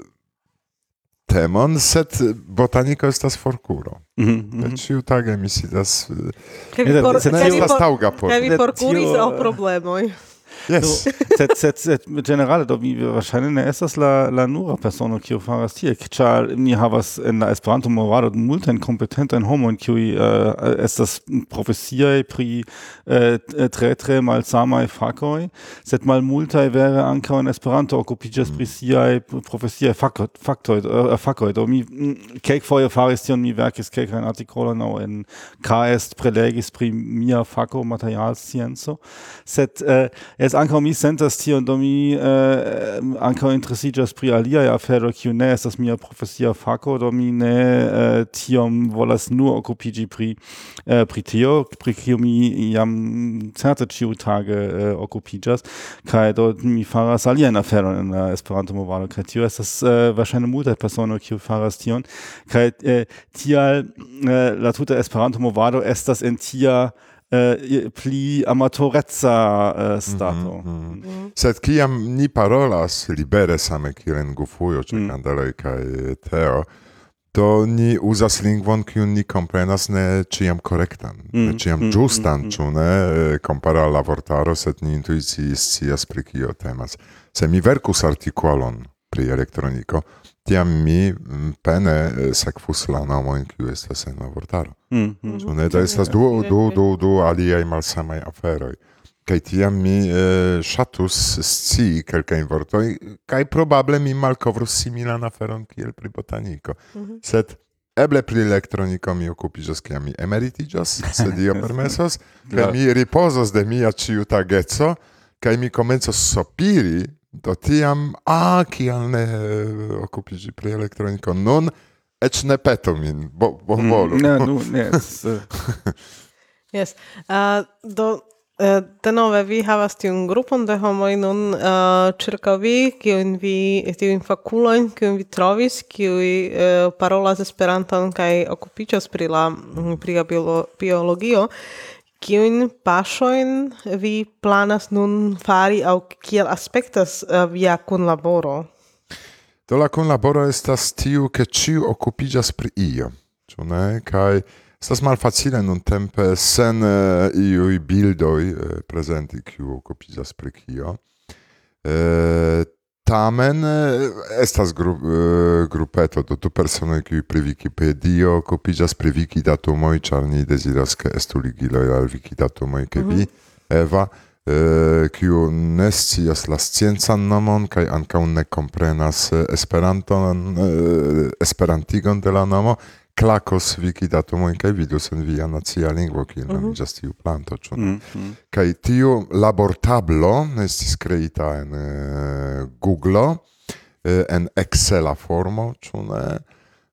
temon, sed botaniko estas forkuro. Mhm, mhm. Ĉiutage mi sidas... Kaj vi Ne, por- kaj vi por- taŭga por kaj vi forkuris tio, aŭ problemoj. Yes. sed, sed, sed, generale, do mi wahrscheinlich ne estas la, la nura persono, kiu faras tie, ĉar ni havas en la Esperanto-movado multajn kompetentajn homojn, kiuj uh, estas profesiaj pri uh, tre tre malsamaj fakoj, sed malmultaj vere ankaŭ en Esperanto okupiĝas pri siaj profesiaj faktoj, uh, fakoj. Do mi mm, kelkfoje faris tion, mi verkis kelkajn artikolojn aŭ en KS prelegis pri mia fako materialscienco, sed uh, Es ankaŭ mi sentas tion, do mi eh, ankaŭ interesiĝas pri aliaj aferoj, kiu ne estas mia profesia fako, do mi ne eh, tiom volas nur okupiĝi pri, eh, pri tio, pri kiu mi jam certe ĉiutage eh, okupiĝas, kaj do mi faras aliajn aferojn en la Esperanto-movado, kaj tio estas eh, verŝajne multaj personoj, kiu faras tion, kaj eh, tial eh, la tuta Esperanto-movado estas en tia eh, pli amatoreca uh, eh, mhm, stato. Mhm, mhm. Mm -hmm, mm -hmm. Sed kiam ni parolas libere same kiel en Gufujo, ĉe mm. Kandeloj kaj Teo, do ni uzas lingvon kiun ni komprenas ne ĉiam korektan, mm. ne ĉiam mm. ĝustan, mm. mm. ĉu ne eh, kompara la vortaro, sed ni intuicie scias pri kio temas. Se mi verkus artikolon pri elektroniko, tiam mi mm, pene eh, sekvus la nomojn kiu estas en la vortaro. Mm -hmm. Ĉu ne? Do estas du, du, du, du aliaj malsamaj aferoj. Kaj tiam mi eh, ŝatus scii kelkajn vortojn kaj probable mi malkovrus similan aferon kiel pri botaniko. Mhm. Sed eble pri elektroniko mi okupiĝos kiam mi emeritiĝos, se Dio permesos, kaj mi ripozos de mia ĉiutageco, kaj mi komencos sopiri Do tiam, a, kial ne okupiĝi pri elektroniko nun, eĉ ne petu min, bo, bonvolu. Mm, ne, nu, ne. yes. Uh, do, Uh, denove vi havas tiun grupon de homoj nun uh, ĉirkaŭ vi, kiujn vi tiujn fakulojn, kiujn vi trovis, kiuj uh, parolas Esperanton kaj okupiĝas pri la pri biolo, biologio, Kiun paŝojn vi planas nun fari aŭ kiel aspektas uh, via kunlaboro? Do la kunlaboro estas tiu, ke ĉiu okupiĝas pri io, ĉu ne? Kaj estas malfacile nuntempe sen uh, iuj bildoj uh, prezenti, kiu okupiĝas pri kio. Uh, Tamen eh, estas grup, eh, grupeto do tu personoj kiuj pri Wikipedio okupiĝas pri Wikidatumoj, ĉar ni deziras ke estu ligiloj al Wikidatumoj ke vi, mm -hmm. Eva, eh, kiu ne scias la sciencan nomon kaj ankaŭ ne komprenas Esperanton, Esperantigon de la nomo klakos Wikidatumoj kaj vidus en via nacia lingvo, kiel nomiĝas tiu planto, ĉu ne? Mm. Kai tiu labortablo estis kreita en uh, Google uh, en Excela formo, ĉu ne?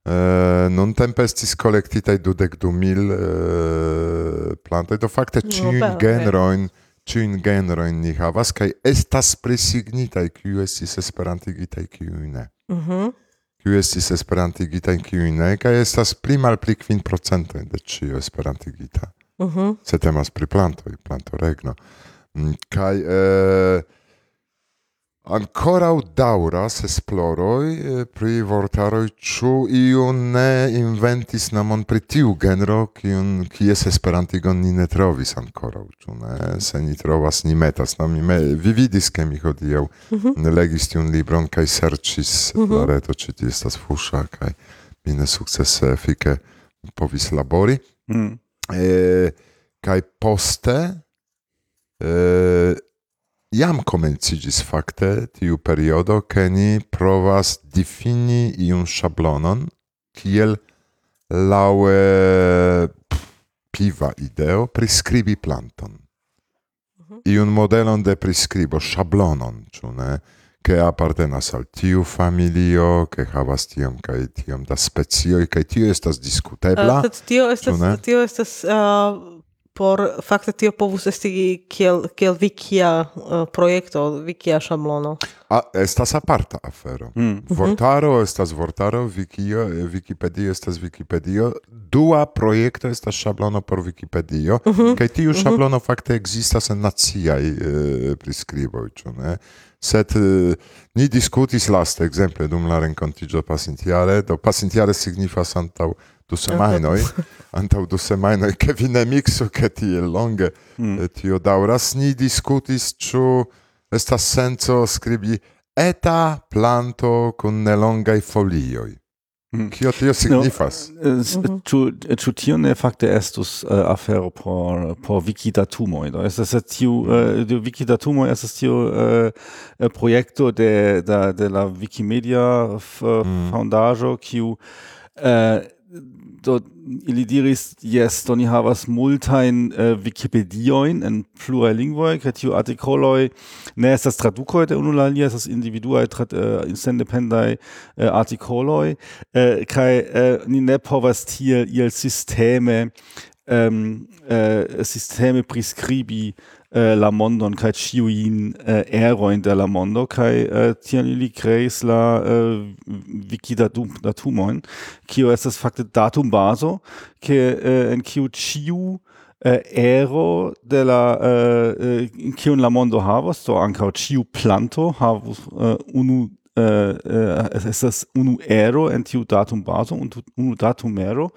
Uh, non tempe estis kolektitaj dudek du mil uh, plantoj. Do fakte ĉiujn bele, genrojn ĉiujn genrojn ni havas kaj estas prisignitaj kiu estis esperantigitaj kiuj ne. Mhm. Kiu estis esperantigitaj kiuj ne kaj estas pli malpli kvin procentoj de ĉio esperantigita Mhm. se temas pri plantoj, plantoregno. Mm, Kaj eh, ankoraŭ daŭras esploroj eh, pri vortaroj, ĉu iu ne inventis nomon pri tiu genro, kiun kies esperantigon ni ne trovis ankoraŭ, ĉu ne? Se ni trovas, ni metas. No, mi me, vi vidis, ke mi hodiaŭ legis tiun libron kaj serĉis la reto, estas fuŝa, kaj mi ne sukcese efike povis labori. Mm. Eh, kai poste eh, jam komenciĝis fakte tiu periodo, ke ni provas difini iun ŝablonon kiel laŭ eh, piva ideo priskribi planton. Iun modelon de priskribo, ŝablonon, ĉu ne? che appartenas al tiu familio, che havas tiom kai tiom da specioj, kai tio estas diskutebla. Uh, tio estas, tio estas uh, por fakte tio povus esti kiel kiel wikia uh, projekto, wikia ŝablono. A, estas aparta afero. Vortaro estas vortaro, Wikio, eh, Wikipedio estas Wikipedio. Dua projekto estas ŝablono por Wikipedio, kaj tiu ŝablono fakte ekzistas en naciaj eh, priskriboj, ĉu ne? Sed eh, ni diskutis laste, ekzemple, dum la renkontiĝo pasintjare, do pasintjare signifas antaŭ du semajnoj, antaŭ du semajnoj, ke vi ne miksu ke tiel longe mm. tio daŭras, ni diskutis ĉu estas senco skribi eta planto kun nelongaj folioj. Kio mm. tio signifas? Eh, ĉu eh, mhm. eh, tio ne fakte estus uh, afero por, por Wikidatumoj? Do estas tiu uh, Wikidatumoj estas tiu uh, projekto de, de, de la Wikimedia mm. fondaĵo, kiu uh, do ili diris yes do ni havas multajn eh, uh, Wikipediojn en pluraj lingvoj kaj tiu artikoloj ne estas tradukoj de unu la alia estas individuaj uh, sendependaj uh, artikoloj kaj ni ne povas tiel iel sisteme um, sisteme priskribi la mondon kaj ĉiujn eh, erojn de la mondo kaj uh, tiam ili kreis la äh, eh, wikidatum datumojn kio estas fakte datumbazo ke uh, en kiu ĉiu uh, ero de la eh, kiun la mondo havas do ankaŭ ĉiu planto havos uh, unu äh, äh, es ist das unu ero entiu datum baso und unu datum ero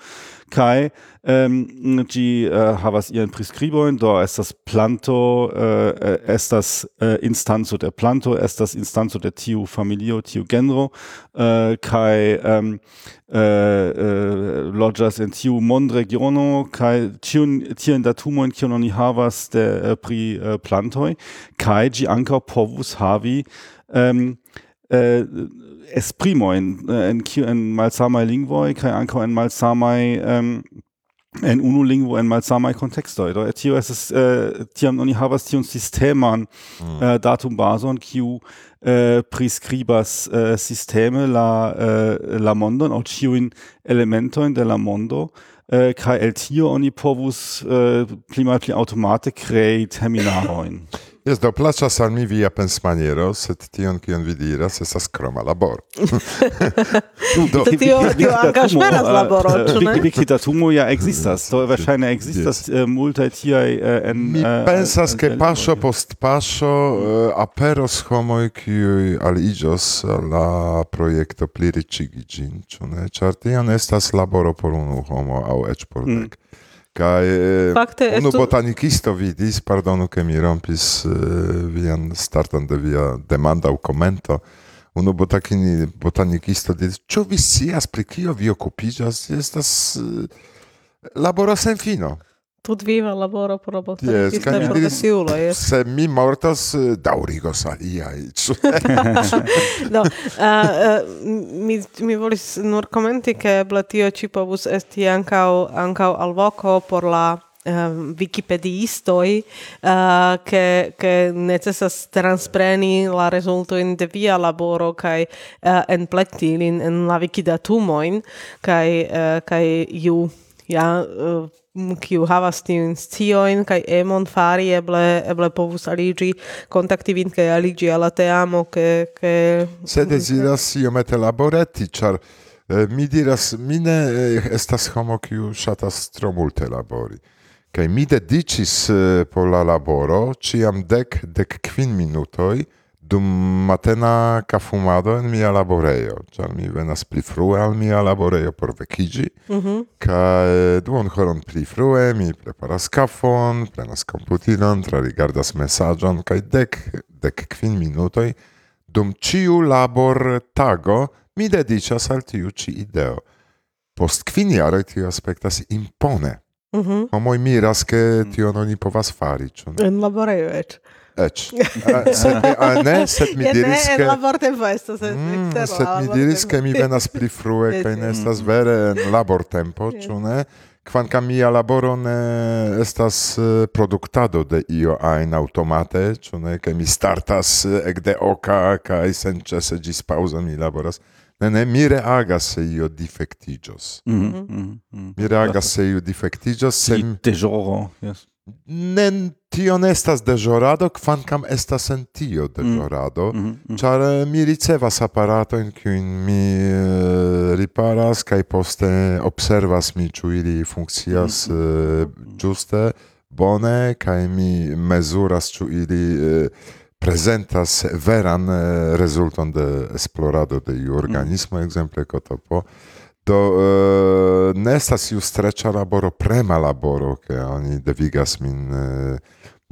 kai ähm, gi äh, havas ihren prescriboin do estas planto äh, äh estas äh, instanzo der planto estas instanzo der tiu familio tiu genro. Äh, kai ähm, äh, äh, loĝas en tiu mondregiono. Kai tiun tiun datumoin, kiun oni havas der äh, pri äh, Plantoi, kai, ĝi ankaŭ povus havi. Ähm, Äh, eh, esprimoin en äh, kiu en malsamaj lingvoj kaj ankaŭ en malsamaj ähm, en unu lingvo en malsamaj kontekstoj do tio estas äh, tiam oni havas tiun sisteman mm. Äh, datumbazon kiu äh, priskribas äh, sisteme la äh, la mondon aŭ ĉiujn elementojn de la mondo äh, kaj el tio oni povus äh, pli malpli aŭtomate krei terminarojn Jes, do placas al mi via pensmaniero, sed tion kion vi diras estas kroma laboro. do tio tio angas esperas laboro, ĉu ne? Vikita tumo ja ekzistas, do verŝajne ekzistas eh, multaj tiaj eh, en Mi eh, pensas ke paŝo post paŝo aperos homoj kiuj aliĝos la projekto pliriĉigi ĝin, ĉu ne? Ĉar tion estas laboro por unu homo aŭ eĉ por mm. dek. Kai Fakte unu estu- botanikisto vidis, pardonu ke mi rompis eh, vian starton de via demanda au commento, unu botakini, botanikisto diris, ĉu vi scias pri kio vi okupiĝas? Estas eh, laboro sen fino. tutviva laboro pro botanikisto yes, progresiulo. Yes. Eh. Se mi mortas, eh, daurigos aliai. do, uh, eh, mi, mi volis nur commenti che eble tio ci povus esti ancau, ancau alvoco por la um, wikipediistoi uh, che che necessas transpreni la resulto in de via laboro kai uh, en plektilin en la wikidatumoin kai uh, kai ju ja uh, kiu havas tiun scioin kaj emon fari eble eble povus aliĝi kontakti vin kaj aliĝi al la teamo ke ke se mm-hmm. deziras iomete laboreti ĉar eh, mi diras mi ne eh, estas homo kiu ŝatas tro multe labori. Kaj mi dediĉis eh, por la laboro ĉiam dek dek kvin minutoj dum matena kafumado en mia laborejo, ĉar mi venas pli frue al mia laborejo por vekiĝi, mm -hmm. kaj eh, duon horon pli frue mi preparas kafon, prenas komputilon, trarigardas mesaĝon kaj dek, dek kvin minutoj dum ĉiu labor tago mi dediĉas al tiu ĉi ideo. Post kvin jaroj tio aspektas impone. Mm -hmm. Homoj miras, ke mm. tion oni povas fari, ĉu ne? En laborejo eĉ. Eĉ. Sed mi, a, ne, sed mi diris, ke... la estas mm, Sed mi diris, ke mi venas pli frue, kaj ne estas vere en labortempo, ĉu ne? Kvankam mia laboro ne estas eh, produktado de io ajn automate, ĉu ne, ke mi startas eh, ekde oka kaj senĉese ĝis paŭzo mi laboras. Ne, ne, mi reagas se io defectigios. Mm -hmm. Mhm, mhm. Mi reagas se io defectigios. Sem... Di tesoro, yes nen tion estas dejorado, kvankam estas en tio dejorado, mm. mm -hmm. mi ricevas aparatojn kiujn mi uh, riparas kaj poste observas mi ĉu ili funkcias mm -hmm. uh, ĝuste bone kaj mi mezuras ĉu ili uh, prezentas veran rezulton de esplorado de iu mm-hmm. organismo, mm. -hmm. ekzemple kotopo. Do eh, ne estas iu streĉa laboro, prema laboro, ke oni devigas min eh,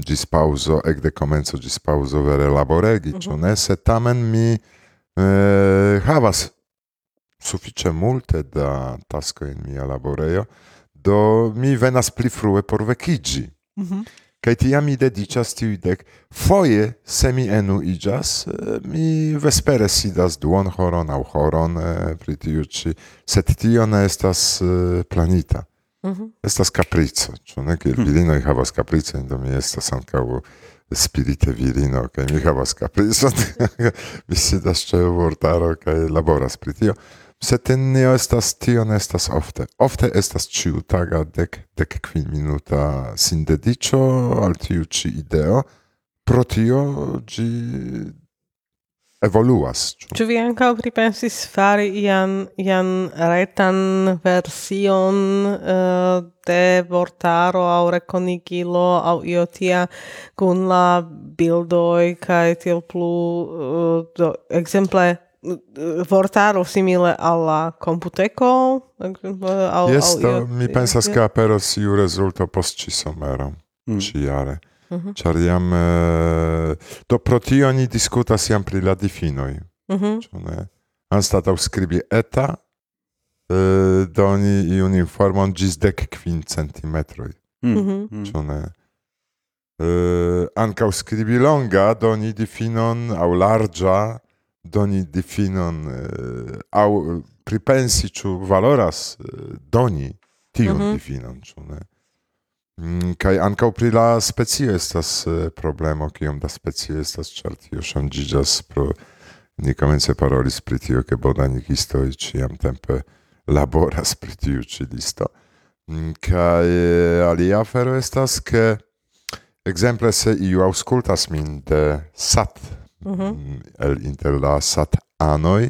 ĝis paŭzo, ekde komenco ĝis paŭzo vere laboregi, ĉu ne? Sed tamen mi eh, havas sufiĉe multe da taskoj en mia laborejo, do mi venas pli frue por vekiĝi. Mhm. Kaj tiam dediĉas tiuj dek. Foje, se mi enuiĝas, eh, mi vespere sidas duonhoron aŭ horon eh, pri tiu ĉi, sed tio ne estas eh, planita. Mhm. Estas caprico, ĉu ne? Kiel virinoj havas capricojn, do mi estas ankaŭ spirite virino, kaj mi havas capricon. mi sidas ĉe vortaro kaj laboras pri tio. Sed nio estas tio ne estas ofte. Ofte estas ĉiutaga dek dek kvin minuta sindediĉo al tiu ĉi ideo. Pro tio ĝi evoluas. Ĉu vi ankaŭ pripensis fari ian ian retan version uh, de vortaro aŭ rekonigilo aŭ io tia kun la bildoj kaj tiel plu uh, do, ekzemple uh, vortaro simile al la komputeko ekzemple aŭ Jes, aŭ to io- mi pensas ke aperos iu rezulto post ĉi somero, Mm. ĉiare. Mhm. Ĉar jam eh, do pro tio ni diskutas jam pri la difinoj, Mhm. ĉu ne? Anstataŭ skribi eta, doni iun informon ĝis dek kvin centimetroj, Mhm. mhm. ĉu ne? Ankaŭ skribi longa, doni difinon aŭ larĝa, doni difinon eh, eh, pripensi ĉu valoras eh, doni tiun Mhm. difinon, ĉu ne? Mm, Kaj ankaŭ pri la specio estas eh, problemo, kiom da specio estas, ĉar tio ŝanĝiĝas pro ni komence parolis pri tio, ke botanikistoj ĉiam tempe laboras pri tiu ĉi listo. Mm, Kaj eh, alia afero estas, ke ekzemple se iu aŭskultas min de sat Mhm. mm, el inter la sat anoj,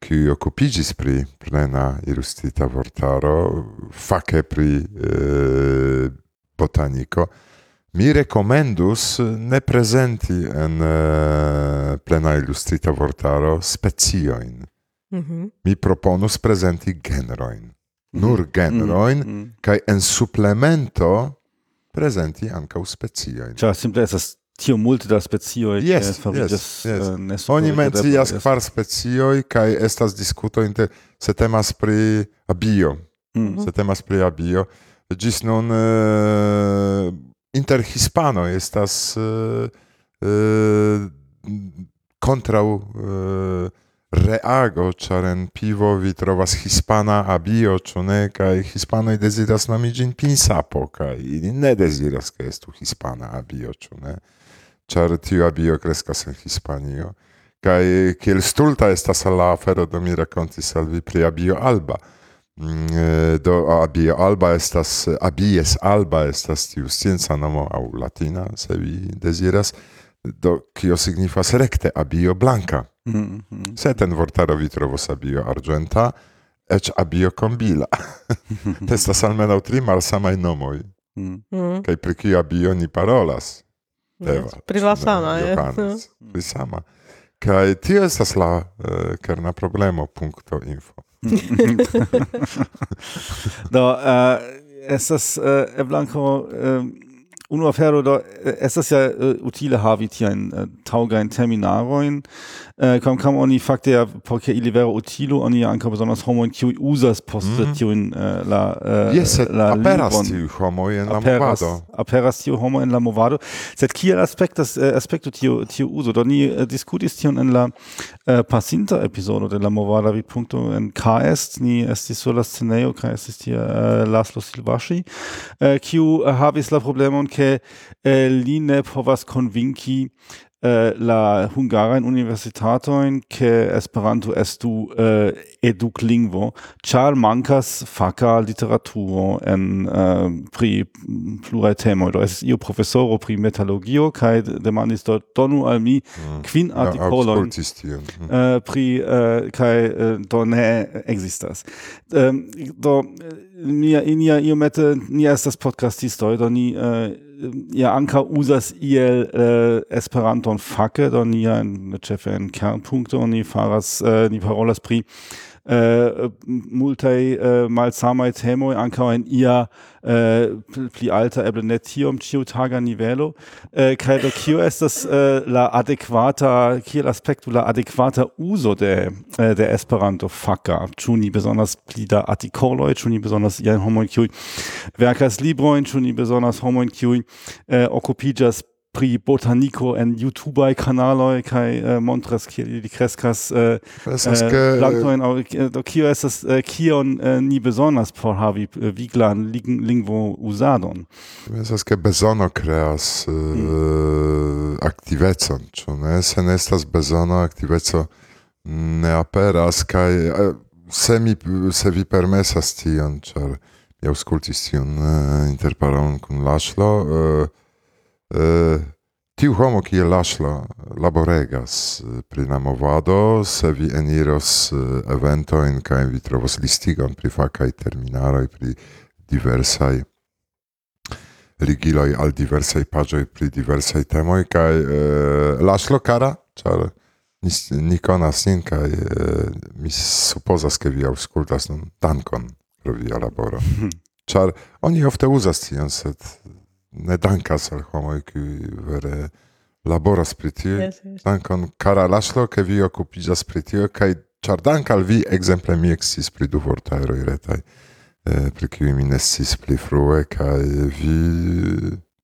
kiuj okupiĝis pri plena ilustrita vortaro, fake pri eh, botaniko, mi rekomendus ne prezenti en eh, plena ilustrita vortaro speciojn. Mhm. Mi proponus prezenti genrojn. nur genroin, Mm. kai en supplemento presenti ankaŭ speciojn. Cioè, simple estas tio multe da specio Yes, fariĝas yes, yes. eh, ne Oni mencias yes. kvar specioj kaj estas diskuto inter se temas pri abio. Mm. Se temas pri abio. Ĝis nun eh, inter hispanoj estas eh, eh, kontraŭ eh, reago, ĉar en pivo vi trovas hispana abio, ĉu ne, kaj hispanoj deziras nomi ĝin pinsapo, kaj ili ne deziras, ke estu hispana abio, ĉu ne? Ĉar tiu abio kreskas en Hispanio. Kaj kiel stulta estas la afero, do mi rakontis al vi pri abio alba. Mm, eh, Do abio alba estas, abies alba estas tiu scienca nomo, aŭ latina, se vi deziras, do kio signifas rekte abio blanka. Mm, mm. Se ten vortaro vi trovos abio argenta, eĉ abio kombila. Estas almenaŭ tri malsamaj nomoj. Mm. Mm. Kaj pri kiu abio ni parolas? Tevats. Pri la sama, je. Johannes, je. pri sama. Kaj tio estas la uh, kerna problemo punkto info. do, uh, estas eh, uh, eblanko... Uh, Unu afero do estas ja uh, utile havi tiajn uh, taŭgajn terminarojn äh, kam, kam oni fakte ja porque ili vero utilo oni ankaŭ besonders homojn kiuj uzas poste mm. tiujn äh, la äh, yes, la aperas tiu homoj en la aperas, movado. aperas tiu homo en la movado. Sed kiel aspektas äh, aspekto tiu tiu uzo? Do ni äh, diskutis tion en la äh, pasinta epizodo de la movada vi punkto en KS ni estis sur la sceneo kaj estis tie äh, Laszlo silvashi äh, kiu havis la problemon ke äh, li ne povas konvinki eh, la hungaran universitatoin che esperanto estu äh, eh, eduklingvo ĉar mankas faka literaturo en uh, pri pluraj temoj do estas iu profesoro pri metalurgio kaj demandis do donu al mi mm. kvin artikolojn mm. uh, pri eh, kaj eh, do ne ekzistas eh, ähm, do nia inia iomete ni estas podcastistoj do ni uh, Äh, ja Anker usas iel äh, Esperanton facke, do nia ne ĉefe en kernpunkto oni faras ni äh, parolas pri uh, multaj uh, malsamaj temoj ankaŭ en ia uh, pl- pli alta eble ne tiom ĉiutaga nivelo. Uh, kaj do kio estas uh, la adekvata kiel aspekto la adekvata uzo de uh, de Esperanto faka ĉu besonders pli da artikoloj? Ĉu besonders iajn homojn kiuj verkas librojn? Ĉu besonders homojn kiuj uh, okupiĝas pri botaniko en YouTubaj kanaloj kaj uh, montras kiel ili kreskas uh, uh, plantojn. Aŭ do kio estas das kion uh, ni bezonas por havi uh, viglan ling lingvo uzadon estas ke bezono kreas uh, mm. aktivecon ĉu ne? Se ne estas bezono aktiveco ne aperas kaj uh, se mi se vi permesas tion ĉar mi aŭskultis tiun uh, interparon kun Laŝlo uh, tiu homo kiel Laszlo laboregas uh, pri la movado, se vi eniros uh, eventojn kaj vi trovos listigon pri fakaj terminaroj, pri diversaj ligiloj al diversaj paĝoj pri diversaj temoj kaj eh, Laszlo kara, ĉar ni, konas nin kaj mi supozas, ke vi aŭskultas nun dankon pro via laboro. Ĉar oni ofte uzas tion, sed ne dankas al homoj, kiuj vere laboras pri tio. Yes, yes. Dankon kara Laszlo, ke vi okupiĝas pri tio kaj ĉar dank al vi ekzemple mi ekscis pri du vortaroj retaj eh, pri kiuj mi ne sciis pli frue kaj vi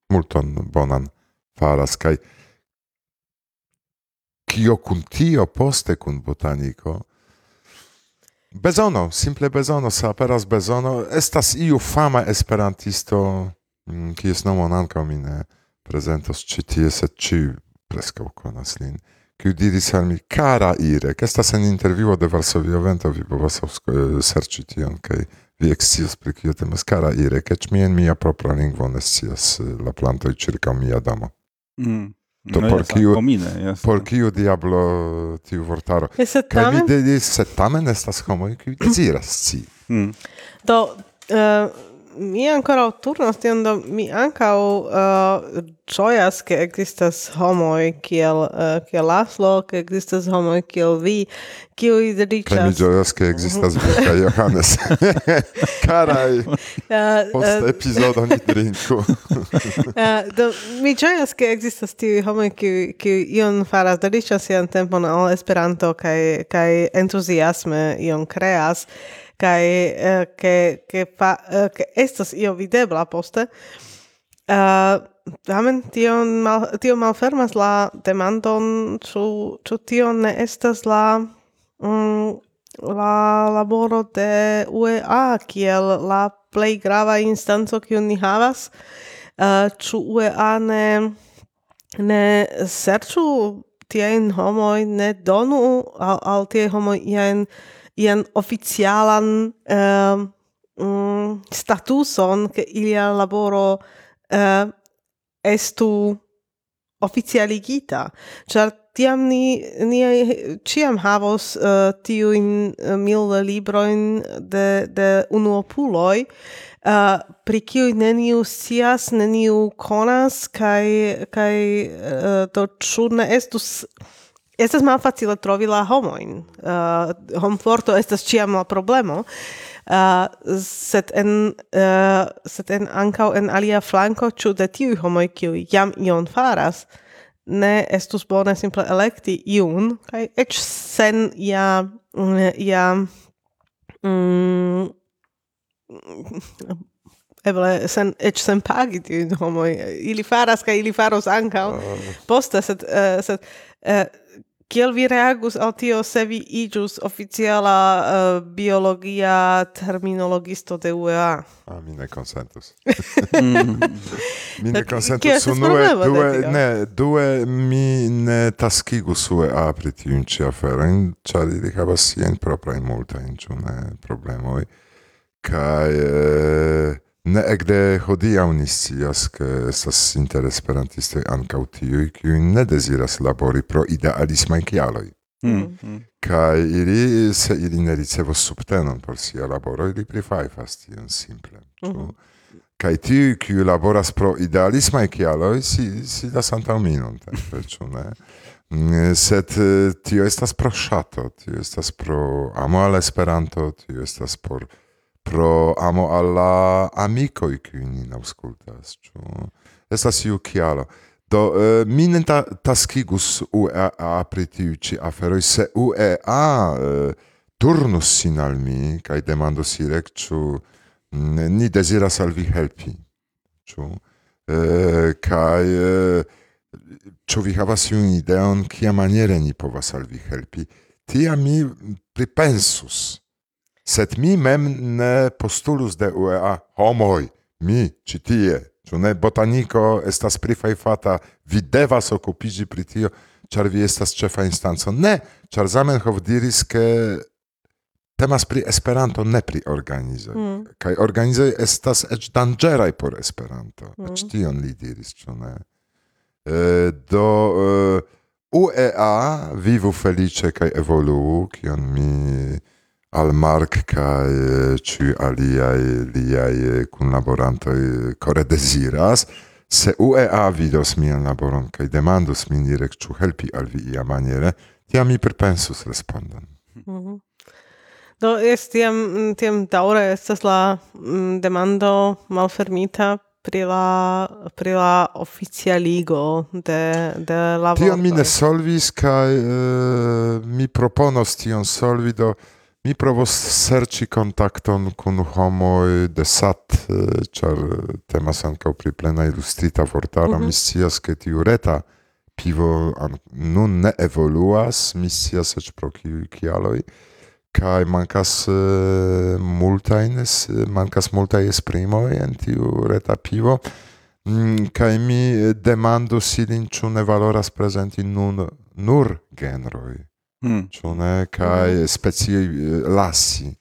multon bonan faras kaj kio kun tio poste kun botaniko bezono, simple bezono, se aperas bezono, estas iu fama esperantisto, Mm, kies nomon ankaŭ mi ne prezentos ĉi tie, sed ĉiuj preskaŭ konas lin, kiu diris al mi kara Irek, estas en intervjuo de Varsovia Vento, vi povas eh, serĉi tion kaj vi ekscios pri kio temas kara Irek, eĉ mi en mia propra lingvo ne scias eh, la plantoj ĉirkaŭ mia domo. Mm. Do no por kiu komine, por kiu diablo tiu vortaro. Kaj mi diris, sed tamen estas homoj kiuj deziras sci. Mm. Do uh, mi ancora turnas tion do mi ancau uh, eh, gioias che existas homoi kiel, uh, kiel Laszlo, che existas homoi kiel vi, kiui dediĉas... Kaj mi gioias che existas vi kaj Johannes. carai uh, eh, post uh, epizodo ni drinku. uh, do, mi gioias che existas tiui homoi qui, qui ion faras, delicias sian tempon al Esperanto kai kai entuziasme ion creas kai eh, che che fa eh, che estas io videbla poste. Uh, tamen tion mal, tio malfermas la demandon ĉu ĉu tio ne estas la mm, la laboro de UEA kiel la plej grava instanco kiun ni havas. Eh, ĉu uh, UEA ne ne serĉu tiajn homoj ne donu al, al tiaj homoj iajn ian oficialan uh, um, mm, statuson che ilia laboro uh, estu oficialigita. Ĉar tiam ni ni ciam havos eh, uh, tiu in uh, eh, mil libroin de de unuopuloj uh, pri kiu neniu scias neniu konas kaj kaj uh, do ĉu ne estus estas malfacile trovi la homoin. Uh, homforto estas ĉiam la problemo, uh, sed en uh, sed en ankaŭ en alia flanko ĉu de tiuj homoj kiuj jam ion faras ne estus bone simple elekti iun kaj eĉ sen ja ja mm, eble sen eĉ sen pagi tiujn homoj ili faras kaj ili faros ankaŭ uh. poste sed uh, sed uh, Kiel vi reagus al tio se vi igius oficiala uh, biologia terminologisto de UEA? Ah, mi ne consentus. Mm. mi ne consentus. Unue, due, ne, due mi ne taskigus UEA pri tiun ci aferoin, char ili havas sien proprain multain, ciu ne problemoi. Kai... Eh, Ne ekde hodiaŭ ni scias, ke estas inter esperantistoj ankaŭ tiuj, kiuj ne deziras labori pro idealismaj kialoj. Mm. Mm. Kaj ili, se ili ne ricevos subtenon por sia laboro, ili prifajfas tion simple. Mm -hmm. Kaj tiuj, kiuj laboras pro idealismaj kialoj, si, sidas antaŭ minon, tempe, ĉu ne? Sed tio estas pro ŝato, tio estas pro amo al Esperanto, tio estas por pro amo al la amikoj, kiuj nin aŭskultas, ĉu? Estas iu. Do, uh, mi ta taskigus UEA pri tiu aferoj, se UEA uh, turnus sin al mi, kaj demandus irek, ĉu mm, ni deziras al vi helpi. Ĉu? Uh, kaj ĉu vi havas iun ideon, kia maniere ni povas al vi helpi? Tiam mi pripensus. Sed mi mem ne postulus de UEA, homoj, mi, ci tie, Ĉu ne botaniko estas prifajfata, vi devas okupiĝi pri tio, ĉar vi estas ĉefa instanco. Ne, ĉar Zamenhof diris, ke temas pri Esperanto, ne pri organizoj. Mm. Kaj organizoj estas eĉ danĝeraj por Esperanto. Mm. Eĉ tion li diris, ĉu ne? E, do e, UEA vivu feliĉe kaj evoluu, kion mi al Mark kaj eh, ĉiuj aliaj liaj kunlaborantoj kore deziras, se UEA vidos mian laboron kaj demandus min direk ĉu helpi al vi iamaniere, tiam mi pripensus respondon. Mhm. Do es tiam tiam daŭre estas la mm, demando malfermita pri la pri la oficialigo de de la Tion mi ne solvis kaj eh, mi proponos tion solvi do Mi provos serĉi kontakton kun homoj de Sat, eh, ĉar eh, temas ankaŭ pri plena ilustrita vortaro. Mm -hmm. Mi scias, ke tiu reta pivo nun ne evoluas, mi scias eĉ pro kiuj kialoj, kaj mankas eh, multajn, mankas multaj esprimoj en tiu reta pivo. Mm, kaj mi demandus ilin, ĉu ne valoras prezenti nun nur genroj Mm. Ĉu ne? Kaj mm. specioj eh, lasi.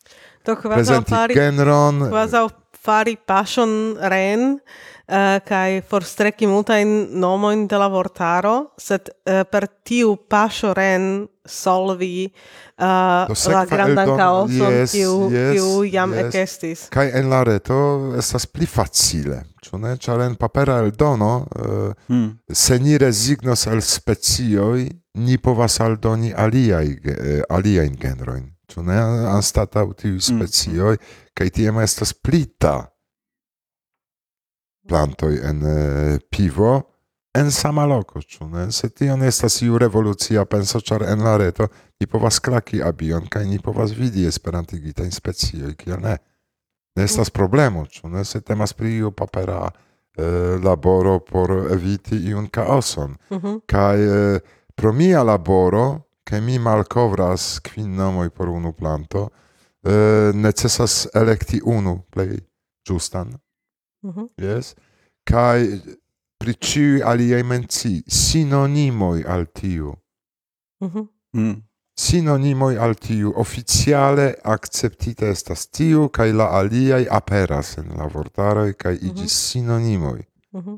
Do kvazaŭ fari genron, kvazaŭ fari paŝon ren eh, uh, kaj forstreki multajn nomojn de la vortaro, sed uh, per tiu paŝo ren solvi uh, la grandan kaoson yes, kiu, yes, kiu jam yes. ekestis. Kai en la reto estas pli facile, ĉu ne? Ĉar en papera eldono uh, hmm. se ni rezignos al specioj, ni povas aldoni aliaj, eh, aliajn genrojn, ĉu ne? Anstataŭ tiuj specioj, kaj tiam estas plita plantoj en eh, pivo, en sama loko, ĉu ne? Se tion estas iu revolucia penso, ĉar en la reto ni povas klaki abion, kaj ni povas vidi esperantigitajn specioj, kiel ne. Ne estas problemo, ĉu ne? Se temas pri iu papera eh, laboro por eviti iun kaoson. Mhm. Kaj eh, pro mia laboro, ke mi malkovras kvin nomoj por unu planto, eh, necesas elekti unu plej ĝustan. Mhm. Yes? Kaj pri ĉiuj aliaj mencii sinonimoj al tiu. Mhm. Hm. Sinonimoj al tiu oficiale akceptita estas tiu kaj la aliaj aperas en la vortaroj kaj iĝis sinonimoj. Mhm.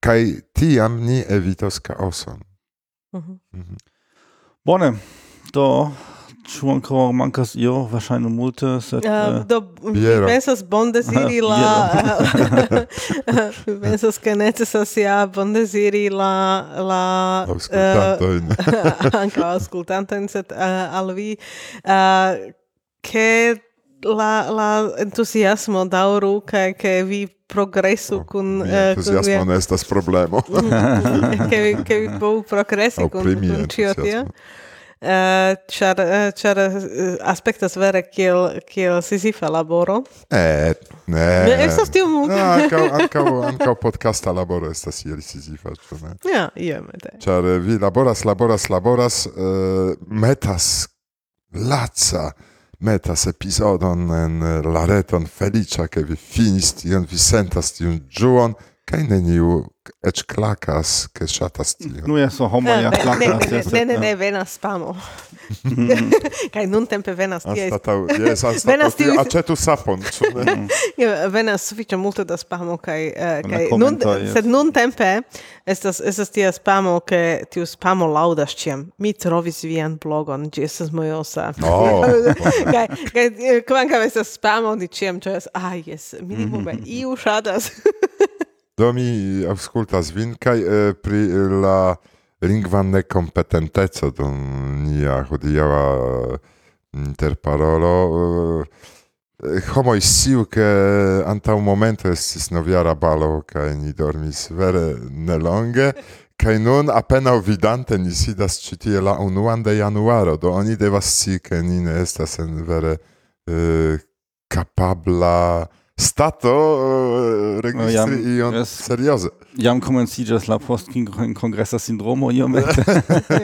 Kaj tiam ni evitos kaoson. Mhm. Mhm. Bone, to członkował Manka z IO, wašajno multe. Set, uh, do, Viera. pensas bondeziri la... pensas che necessas ja bondeziri la... la auscultantoin. E, uh, anca auscultantoin, set uh, al vi... Uh, che la la entusiasmo dauru kaj ke vi progresu no, kun eh, entuziasmo uh, ne estas problemo. Ke vi ke vi bo progresi kun kun ĉio tio. Eh, ĉar eh, ĉar aspektas vere kiel kiel sisifa laboro. Eh ne. Ne estas tio multe. Ankaŭ ankaŭ ankaŭ podcasta laboro estas iel sisifa ĉu ne? Ja iomete ĉar vi laboras laboras laboras uh, metas laca metas episodon en eh, la reton feliĉa, ke vi finis tion, vi sentas tiun ĝuon, kaj neniu ec klakas, che shatas tio. Nu so homo ja klakas. Ne, ne, ne, ne, venas spamo. Kaj nun tempe venas tie. Anstatau, yes, anstatau, venas tiu... acetu sapon, ĉu ne? venas sufiĉe multe da spamo, kai, kaj, eh, nun, sed nun tempe estas, estas tia spamo, ke tiu spamo laudas ciam. Mi trovis vian blogon, ĝi estas mojosa. No! Oh. Kaj, kai, kvankam eh, estas spamo, ni ciam cias, ah, yes, minimume, iu shatas. Do mi aŭskultas vin kaj eh, pri la lingva nekompetenteco dum nia hodiaŭa interparolo eh, homoj sciu ke antaŭ momento estis novjara balo kaj ni dormis vere nelonge kaj nun apenaŭ vidante ni sidas ĉi tie la unuan de januaro do oni devas scii ke ni ne estas en vere kapabla stato eh, registri jam, ion serioze. Jam komenciĝas la post-kongresa sindromo iomete.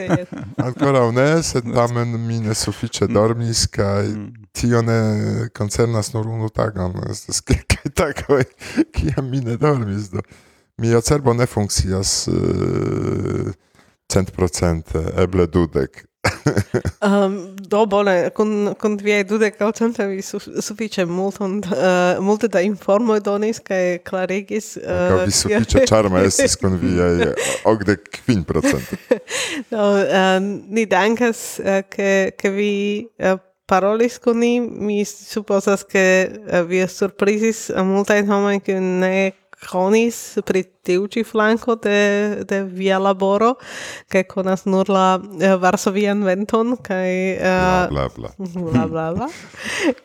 Ankoraŭ ne, sed tamen mi ne sufiĉe dormis kaj tio ne koncernas nur unu tagon. Estas kelkaj tagoj, kiam mi ne dormis. Do mia cerbo ne funkcias eh, centprocente, eble dudek. um, do bone kun kun viaj dudek vi su, sufiĉe multon uh, multe da eh, informoj donis kaj klarigis uh, eh, vi sufiĉe ĉarma estis kun viaj okdek kvin procent. no, uh, ni dankas eh, ke ke vi parolis kun ni mi supozas ke vi surprizis multajn homojn kiuj ne konis pri tiu ĉi flanko de, de via laboro, kaj konas nur la uh, varsovian venton, kaj... Uh, bla, bla, bla. bla, bla, bla.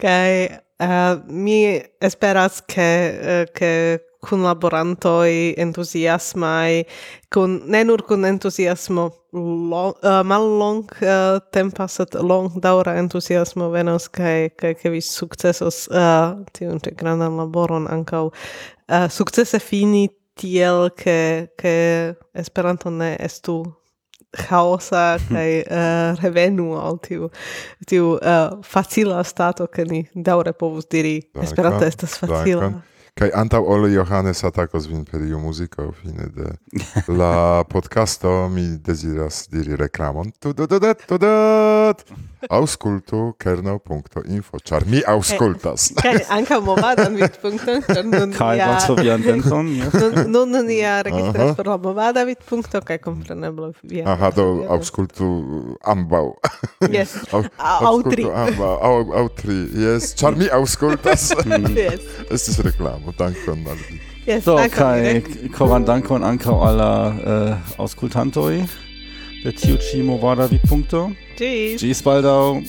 uh, mi esperas, ke, ke kunlaborantoj entuziasmaj, kun, ne nur kun entuziasmo, long, uh, mal long uh, tempa, sed long daŭra entuziasmo venos kaj kaj ke vi sukcesos uh, tiun ĉi grandan laboron ankaŭ Eh, uh, sukcese fini tiel ke ke Esperanto ne estu chaosa kai uh, eh, revenu al tiu tiu uh, facila stato ke ni daure povus diri Esperanto estas facila. Dankon. Kaj antau ole Johannes atacos vin per iu musico fine de la podcasto mi desiras diri reklamon. Tu do do dat do dat. Auscultu kerno.info, ĉar mi aŭskultas. E, kaj ankaŭ movadan vidpunkton, ĉar nun Kaj bonsovian denton. Nun nun ja registras por la movada vidpunkto kaj kompreneble via. Aha, do aŭskultu ambaŭ. Yes. Aŭ tri. Aŭ tri. Yes, ĉar mi aŭskultas. Yes. Estis reklamo. und dankon. Yes, so, kai koran danke dankon ankaŭ al la uh, äh, aŭskultantoj de tiu ĉi movada vidpunkto. Ĝis baldaŭ.